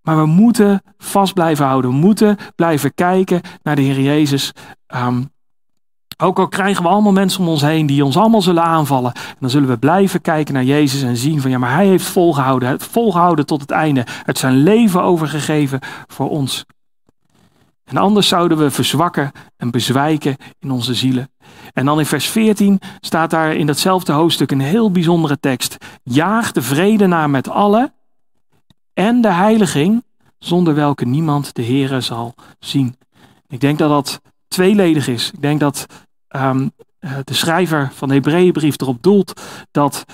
Maar we moeten vast blijven houden. We moeten blijven kijken naar de Heer Jezus. Um, ook al krijgen we allemaal mensen om ons heen die ons allemaal zullen aanvallen. dan zullen we blijven kijken naar Jezus en zien van ja, maar hij heeft volgehouden. Volgehouden tot het einde. Het zijn leven overgegeven voor ons. En anders zouden we verzwakken en bezwijken in onze zielen. En dan in vers 14 staat daar in datzelfde hoofdstuk een heel bijzondere tekst. Jaag de vrede na met allen en de heiliging, zonder welke niemand de Here zal zien. Ik denk dat dat tweeledig is. Ik denk dat um, de schrijver van de Hebreeënbrief erop doelt dat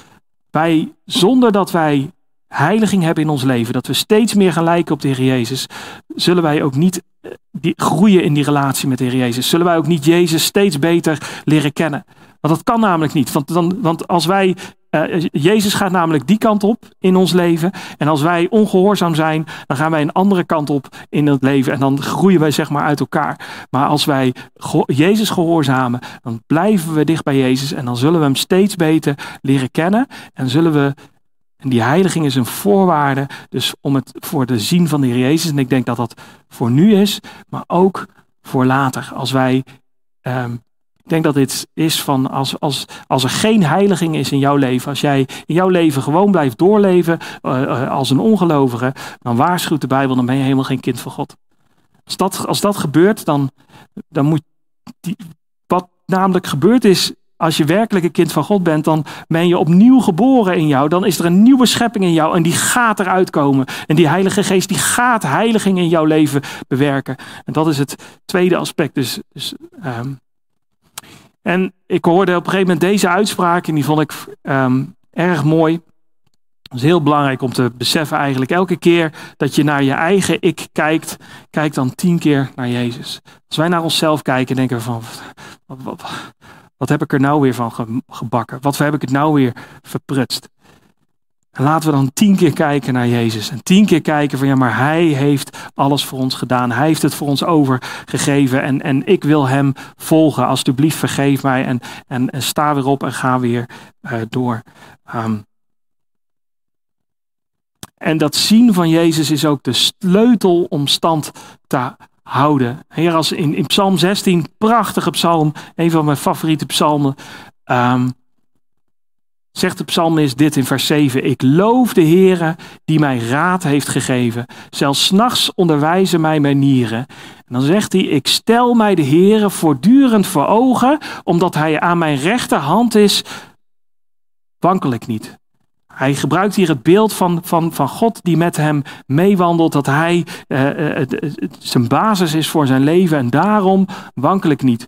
wij, zonder dat wij heiliging hebben in ons leven, dat we steeds meer gaan lijken op de Heer Jezus, zullen wij ook niet eh, groeien in die relatie met de Heer Jezus. Zullen wij ook niet Jezus steeds beter leren kennen. Want dat kan namelijk niet. Want, dan, want als wij uh, Jezus gaat namelijk die kant op in ons leven. En als wij ongehoorzaam zijn, dan gaan wij een andere kant op in het leven. En dan groeien wij zeg maar uit elkaar. Maar als wij Jezus gehoorzamen, dan blijven we dicht bij Jezus. En dan zullen we hem steeds beter leren kennen. En zullen we. En die heiliging is een voorwaarde. Dus om het voor de zien van de Heer Jezus. En ik denk dat dat voor nu is, maar ook voor later. Als wij ik denk dat dit is van als, als, als er geen heiliging is in jouw leven, als jij in jouw leven gewoon blijft doorleven uh, als een ongelovige, dan waarschuwt de Bijbel, dan ben je helemaal geen kind van God. Als dat, als dat gebeurt, dan, dan moet die, wat namelijk gebeurd is, als je werkelijk een kind van God bent, dan ben je opnieuw geboren in jou. Dan is er een nieuwe schepping in jou en die gaat eruit komen. En die Heilige Geest die gaat heiliging in jouw leven bewerken. En dat is het tweede aspect. Dus, dus um, en ik hoorde op een gegeven moment deze uitspraak en die vond ik um, erg mooi. Het is heel belangrijk om te beseffen eigenlijk. Elke keer dat je naar je eigen ik kijkt, kijk dan tien keer naar Jezus. Als wij naar onszelf kijken, denken we van, wat, wat, wat heb ik er nou weer van gebakken? Wat heb ik het nou weer verprutst? En laten we dan tien keer kijken naar Jezus. En tien keer kijken van ja, maar Hij heeft alles voor ons gedaan. Hij heeft het voor ons overgegeven. En, en ik wil Hem volgen. Alsjeblieft, vergeef mij. En, en, en sta weer op en ga weer uh, door. Um, en dat zien van Jezus is ook de sleutel om stand te houden. Heer, als in, Psalm 16, prachtige psalm, een van mijn favoriete psalmen. Um, zegt de psalmist dit in vers 7. Ik loof de Heere die mij raad heeft gegeven. Zelfs nachts onderwijzen mij mijn nieren. En dan zegt hij, ik stel mij de Heere voortdurend voor ogen, omdat hij aan mijn rechterhand is, wankel ik niet. Hij gebruikt hier het beeld van, van, van God die met hem meewandelt, dat hij uh, zijn basis is voor zijn leven en daarom wankel ik niet.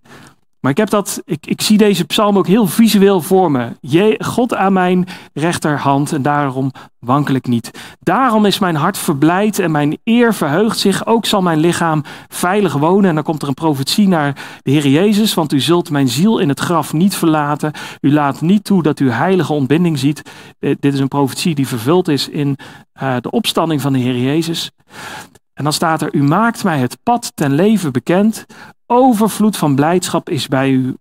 Maar ik, heb dat, ik, ik zie deze psalm ook heel visueel voor me. Je, God aan mijn rechterhand en daarom wankel ik niet. Daarom is mijn hart verblijd en mijn eer verheugt zich. Ook zal mijn lichaam veilig wonen. En dan komt er een profetie naar de Heer Jezus. Want u zult mijn ziel in het graf niet verlaten. U laat niet toe dat u heilige ontbinding ziet. Eh, dit is een profetie die vervuld is in uh, de opstanding van de Heer Jezus. En dan staat er, u maakt mij het pad ten leven bekend. Overvloed van blijdschap is bij uw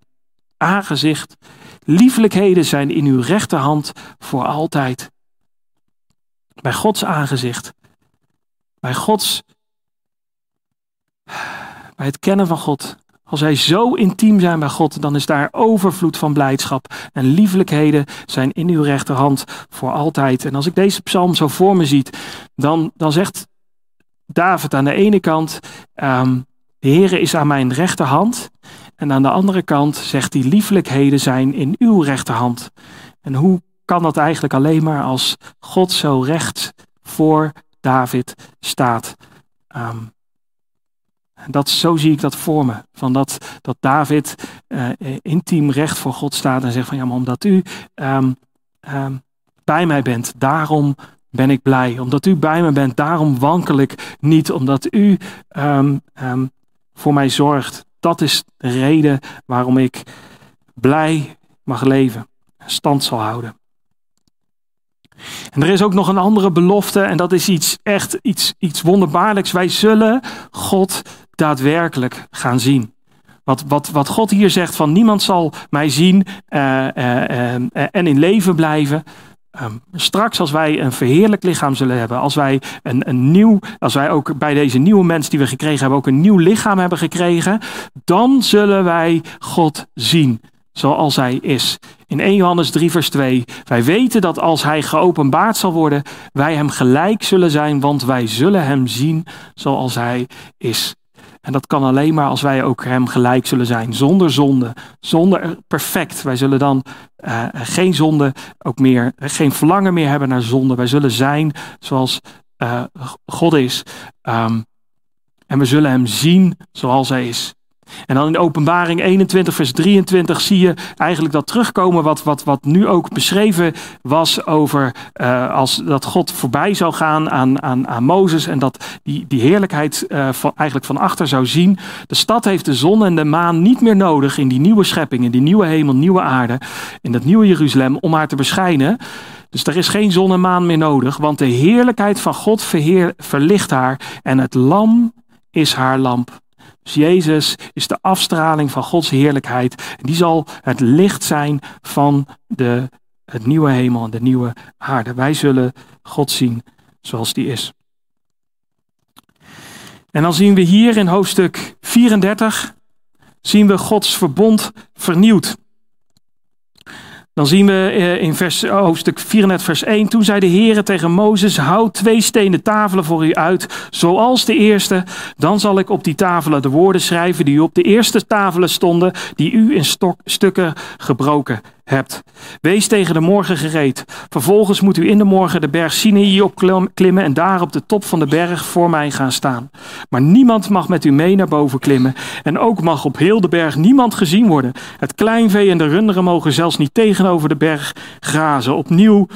aangezicht. Liefelijkheden zijn in uw rechterhand voor altijd. Bij Gods aangezicht. Bij Gods. Bij het kennen van God. Als wij zo intiem zijn bij God, dan is daar overvloed van blijdschap. En liefelijkheden zijn in uw rechterhand voor altijd. En als ik deze psalm zo voor me ziet, dan, dan zegt David aan de ene kant, um, de Heere is aan mijn rechterhand. En aan de andere kant zegt hij, lieflijkheden zijn in uw rechterhand. En hoe kan dat eigenlijk alleen maar als God zo recht voor David staat? Um, dat, zo zie ik dat voor me. Van dat, dat David uh, intiem recht voor God staat en zegt van ja, maar omdat u um, um, bij mij bent, daarom ben ik blij. Omdat u bij me bent, daarom wankel ik niet. Omdat u voor mij zorgt. Dat is de reden waarom ik blij mag leven. Stand zal houden. En er is ook nog een andere belofte en dat is iets echt iets, iets wonderbaarlijks. Wij zullen God daadwerkelijk gaan zien. Wat, wat, wat God hier zegt van niemand zal mij zien uh, uh, uh, en in leven blijven. Um, straks als wij een verheerlijk lichaam zullen hebben, als wij een, een nieuw, als wij ook bij deze nieuwe mens die we gekregen hebben, ook een nieuw lichaam hebben gekregen, dan zullen wij God zien zoals hij is. In 1 Johannes 3 vers 2, wij weten dat als hij geopenbaard zal worden, wij hem gelijk zullen zijn, want wij zullen hem zien zoals hij is. En dat kan alleen maar als wij ook hem gelijk zullen zijn, zonder zonde, zonder perfect. Wij zullen dan uh, geen zonde ook meer, geen verlangen meer hebben naar zonde. Wij zullen zijn zoals uh, God is. Um, en we zullen hem zien zoals hij is. En dan in openbaring 21, vers 23 zie je eigenlijk dat terugkomen wat, wat, wat nu ook beschreven was over uh, als dat God voorbij zou gaan aan, aan, aan Mozes en dat die, die heerlijkheid uh, van, eigenlijk van achter zou zien. De stad heeft de zon en de maan niet meer nodig in die nieuwe schepping, in die nieuwe hemel, nieuwe aarde, in dat nieuwe Jeruzalem om haar te beschijnen. Dus er is geen zon en maan meer nodig, want de heerlijkheid van God verheer, verlicht haar en het lam is haar lamp. Dus Jezus is de afstraling van Gods heerlijkheid. Die zal het licht zijn van de, het nieuwe hemel en de nieuwe aarde. Wij zullen God zien zoals die is. En dan zien we hier in hoofdstuk 34, zien we Gods verbond vernieuwd. Dan zien we eh, in vers, hoofdstuk 34, vers 1. Toen zei de Heer tegen Mozes: Houd twee stenen tafelen voor u uit, zoals de eerste. Dan zal ik op die tafelen de woorden schrijven die op de eerste tafelen stonden, die u in stok, stukken gebroken hebt. Wees tegen de morgen gereed. Vervolgens moet u in de morgen de berg Sinai opklimmen en daar op de top van de berg voor mij gaan staan. Maar niemand mag met u mee naar boven klimmen. En ook mag op heel de berg niemand gezien worden. Het kleinvee en de runderen mogen zelfs niet tegenover de berg grazen. Opnieuw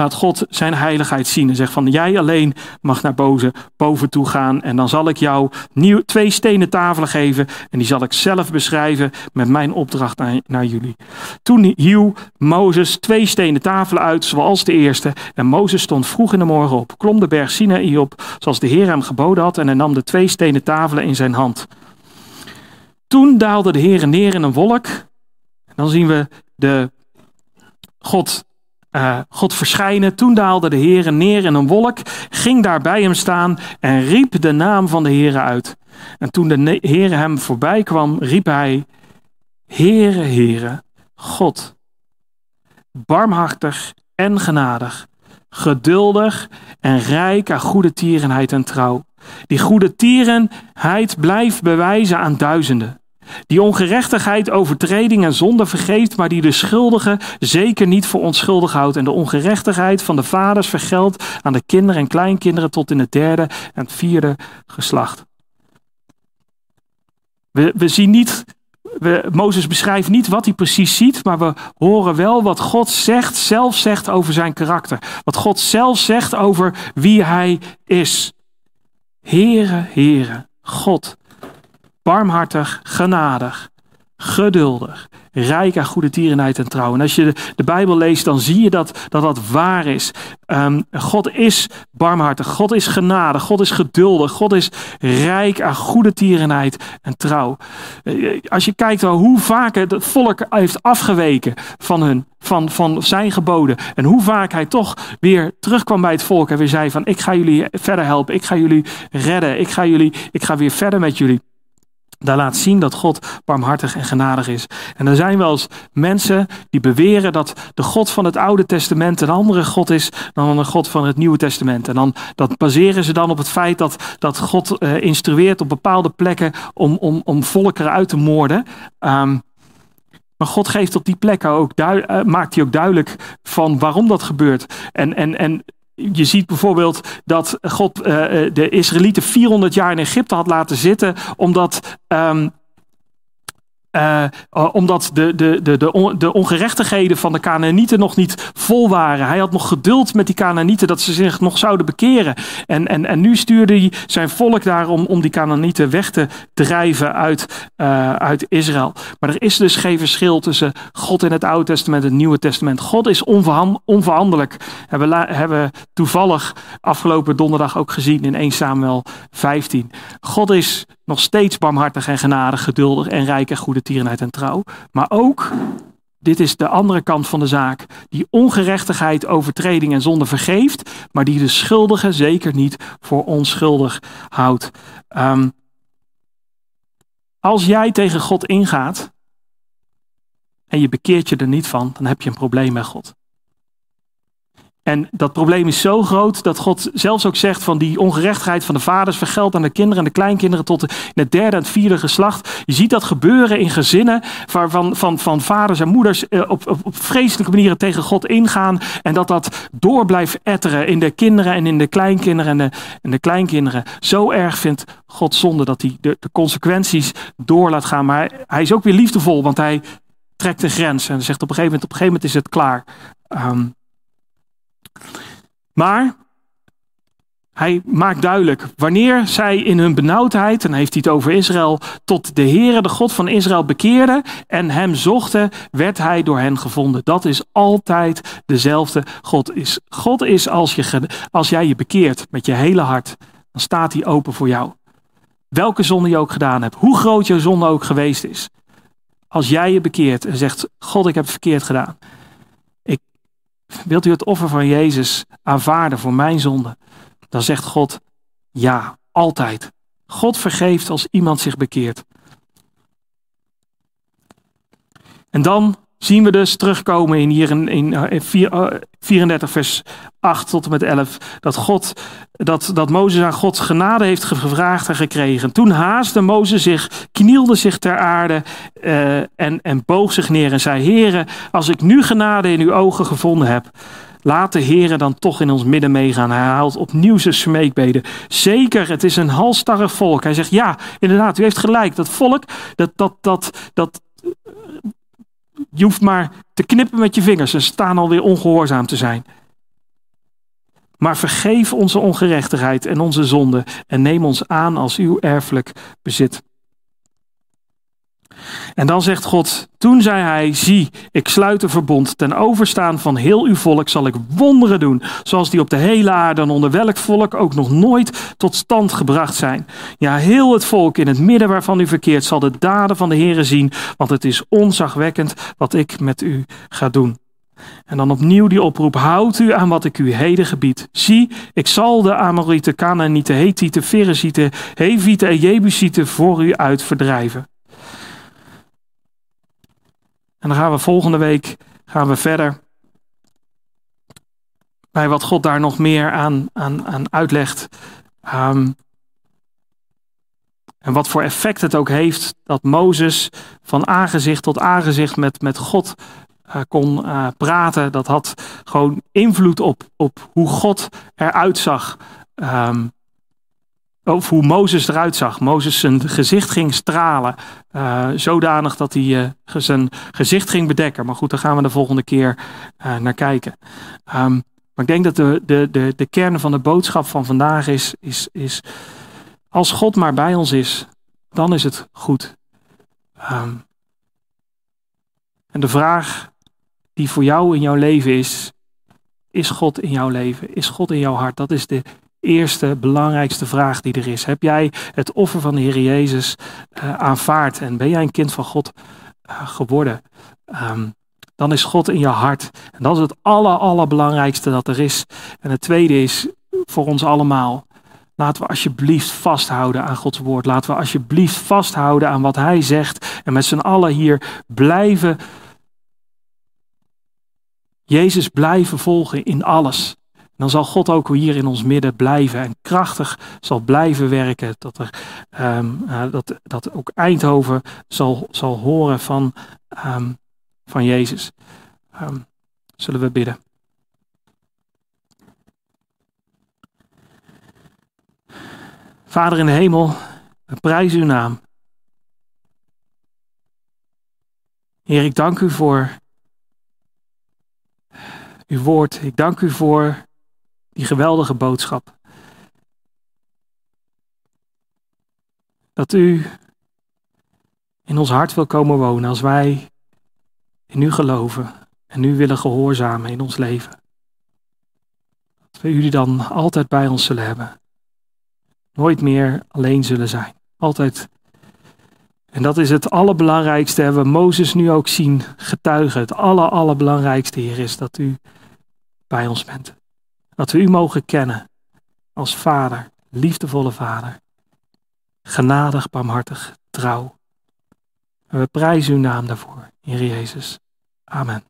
Laat God zijn heiligheid zien en zegt van jij alleen mag naar boven, boven toe gaan en dan zal ik jou nieuw, twee stenen tafelen geven en die zal ik zelf beschrijven met mijn opdracht naar, naar jullie. Toen hieuw Mozes twee stenen tafelen uit zoals de eerste en Mozes stond vroeg in de morgen op, klom de berg Sinaï op zoals de Heer hem geboden had en hij nam de twee stenen tafelen in zijn hand. Toen daalde de Heer neer in een wolk. En dan zien we de God uh, God verschijnen. Toen daalde de Heer neer in een wolk, ging daar bij hem staan en riep de naam van de Heer uit. En toen de Heer hem voorbij kwam, riep hij: Heere, Heere, God, barmhartig en genadig, geduldig en rijk aan goede tierenheid en trouw. Die goede tierenheid blijft bewijzen aan duizenden die ongerechtigheid, overtreding en zonde vergeeft, maar die de schuldige zeker niet voor onschuldig houdt en de ongerechtigheid van de vaders vergeldt aan de kinderen en kleinkinderen tot in het derde en vierde geslacht. We, we zien niet, we, Mozes beschrijft niet wat hij precies ziet, maar we horen wel wat God zegt, zelf zegt over zijn karakter. Wat God zelf zegt over wie hij is. Heere, Heere, God, barmhartig, genadig, geduldig, rijk aan goede tierenheid en trouw. En als je de, Bijbel leest, dan zie je dat dat, dat waar is. Um, God is barmhartig, God is genadig, God is geduldig, God is rijk aan goede tierenheid en trouw. Eh, als je kijkt hoe vaak het volk heeft afgeweken van, hun, van, van zijn geboden. En hoe vaak hij toch weer terugkwam bij het volk en weer zei van ik ga jullie verder helpen, ik ga jullie redden, ik ga, jullie, ik ga weer verder met jullie. Daar laat zien dat God barmhartig en genadig is. En er zijn wel eens mensen die beweren dat de God van het Oude Testament een andere God is dan een God van het Nieuwe Testament. En dan dat baseren ze dan op het feit dat, dat God uh, instrueert op bepaalde plekken om, om, om volkeren uit te moorden. Um, maar God geeft op die plekken ook, uh, maakt hij ook duidelijk van waarom dat gebeurt. En, en, en je ziet bijvoorbeeld dat God uh, de Israëlieten 400 jaar in Egypte had laten zitten, omdat um, uh, omdat de, de, de, de, de ongerechtigheden van de Canaanieten nog niet vol waren. Hij had nog geduld met die Canaanieten dat ze zich nog zouden bekeren. En, en, en nu stuurde hij zijn volk daar om, om die Canaanieten weg te drijven uit, uh, uit Israël. Maar er is dus geen verschil tussen God in het Oude Testament en het Nieuwe Testament. God is onveranderlijk. Hebben we hebben toevallig afgelopen donderdag ook gezien in 1 Samuel 15. God is nog steeds barmhartig en genadig, geduldig en rijk en goede tierenheid en trouw. Maar ook, dit is de andere kant van de zaak, die ongerechtigheid, overtreding en zonde vergeeft, maar die de schuldige zeker niet voor onschuldig houdt. Um, als jij tegen God ingaat en je bekeert je er niet van, dan heb je een probleem met God. En dat probleem is zo groot dat God zelfs ook zegt van die ongerechtigheid van de vaders vergeldt aan de kinderen en de kleinkinderen tot in het derde en vierde geslacht. Je ziet dat gebeuren in gezinnen waarvan van, van vaders en moeders eh, op, op, op vreselijke manieren tegen God ingaan. En dat dat door blijft etteren in de kinderen en in de kleinkinderen en de, en de kleinkinderen. Zo erg vindt God zonde dat hij de, de consequenties door laat gaan. Maar hij is ook weer liefdevol, want hij trekt de grens en zegt op een gegeven moment, op een gegeven moment is het klaar. Um, maar hij maakt duidelijk, wanneer zij in hun benauwdheid, en heeft hij het over Israël, tot de Heere, de God van Israël, bekeerden en hem zochten, werd hij door hen gevonden. Dat is altijd dezelfde God. Is, God is als, je, als jij je bekeert met je hele hart, dan staat hij open voor jou. Welke zonde je ook gedaan hebt, hoe groot je zonde ook geweest is. Als jij je bekeert en zegt, God ik heb het verkeerd gedaan, Wilt u het offer van Jezus aanvaarden voor mijn zonde? Dan zegt God ja, altijd. God vergeeft als iemand zich bekeert. En dan zien we dus terugkomen in hier in, in, 34 eh, vers 8 tot en met 11. Dat, God, dat, dat Mozes aan Gods genade heeft gevraagd en gekregen. Toen haastte Mozes zich, knielde zich ter aarde uh, en, en boog zich neer en zei: Heere, als ik nu genade in uw ogen gevonden heb. Laat de Heere dan toch in ons midden meegaan. Hij haalt opnieuw zijn smeekbeden. Zeker, het is een halstarrig volk. Hij zegt, ja, inderdaad, u heeft gelijk. Dat volk, dat, dat, dat, dat je hoeft maar te knippen met je vingers en staan alweer ongehoorzaam te zijn. Maar vergeef onze ongerechtigheid en onze zonde en neem ons aan als uw erfelijk bezit. En dan zegt God, toen zei hij, zie, ik sluit een verbond. Ten overstaan van heel uw volk zal ik wonderen doen, zoals die op de hele aarde en onder welk volk ook nog nooit tot stand gebracht zijn. Ja, heel het volk in het midden waarvan u verkeert zal de daden van de Heere zien, want het is onzagwekkend wat ik met u ga doen. En dan opnieuw die oproep, houd u aan wat ik u heden gebied. Zie, ik zal de Amorieten, Canaanieten, Hethieten, Ferezieten, Hevieten en Jebusieten voor u uit verdrijven. En dan gaan we volgende week gaan we verder bij wat God daar nog meer aan, aan, aan uitlegt. Um, en wat voor effect het ook heeft dat Mozes van aangezicht tot aangezicht met, met God uh, kon uh, praten. Dat had gewoon invloed op, op hoe God eruit zag. Um, of hoe Mozes eruit zag. Mozes zijn gezicht ging stralen. Uh, zodanig dat hij uh, zijn gezicht ging bedekken. Maar goed, daar gaan we de volgende keer uh, naar kijken. Um, maar ik denk dat de, de, de, de kern van de boodschap van vandaag is, is, is. Als God maar bij ons is, dan is het goed. Um, en de vraag die voor jou in jouw leven is: is God in jouw leven? Is God in jouw hart? Dat is de eerste, belangrijkste vraag die er is. Heb jij het offer van de Heer Jezus uh, aanvaard en ben jij een kind van God uh, geworden? Um, dan is God in je hart. En dat is het aller, allerbelangrijkste dat er is. En het tweede is voor ons allemaal. Laten we alsjeblieft vasthouden aan Gods woord. Laten we alsjeblieft vasthouden aan wat Hij zegt. En met z'n allen hier blijven. Jezus blijven volgen in alles dan zal God ook hier in ons midden blijven en krachtig zal blijven werken. Dat, er, um, uh, dat, dat ook Eindhoven zal, zal horen van, um, van Jezus. Um, zullen we bidden. Vader in de hemel, we prijzen uw naam. Heer, ik dank u voor uw woord. Ik dank u voor die geweldige boodschap. Dat u in ons hart wil komen wonen als wij in u geloven en u willen gehoorzamen in ons leven. Dat we u dan altijd bij ons zullen hebben. Nooit meer alleen zullen zijn. Altijd. En dat is het allerbelangrijkste. Hebben we Mozes nu ook zien getuigen. Het aller, allerbelangrijkste hier is dat u bij ons bent. Dat we u mogen kennen als vader, liefdevolle vader. Genadig, barmhartig, trouw. En we prijzen uw naam daarvoor, Heer Jezus. Amen.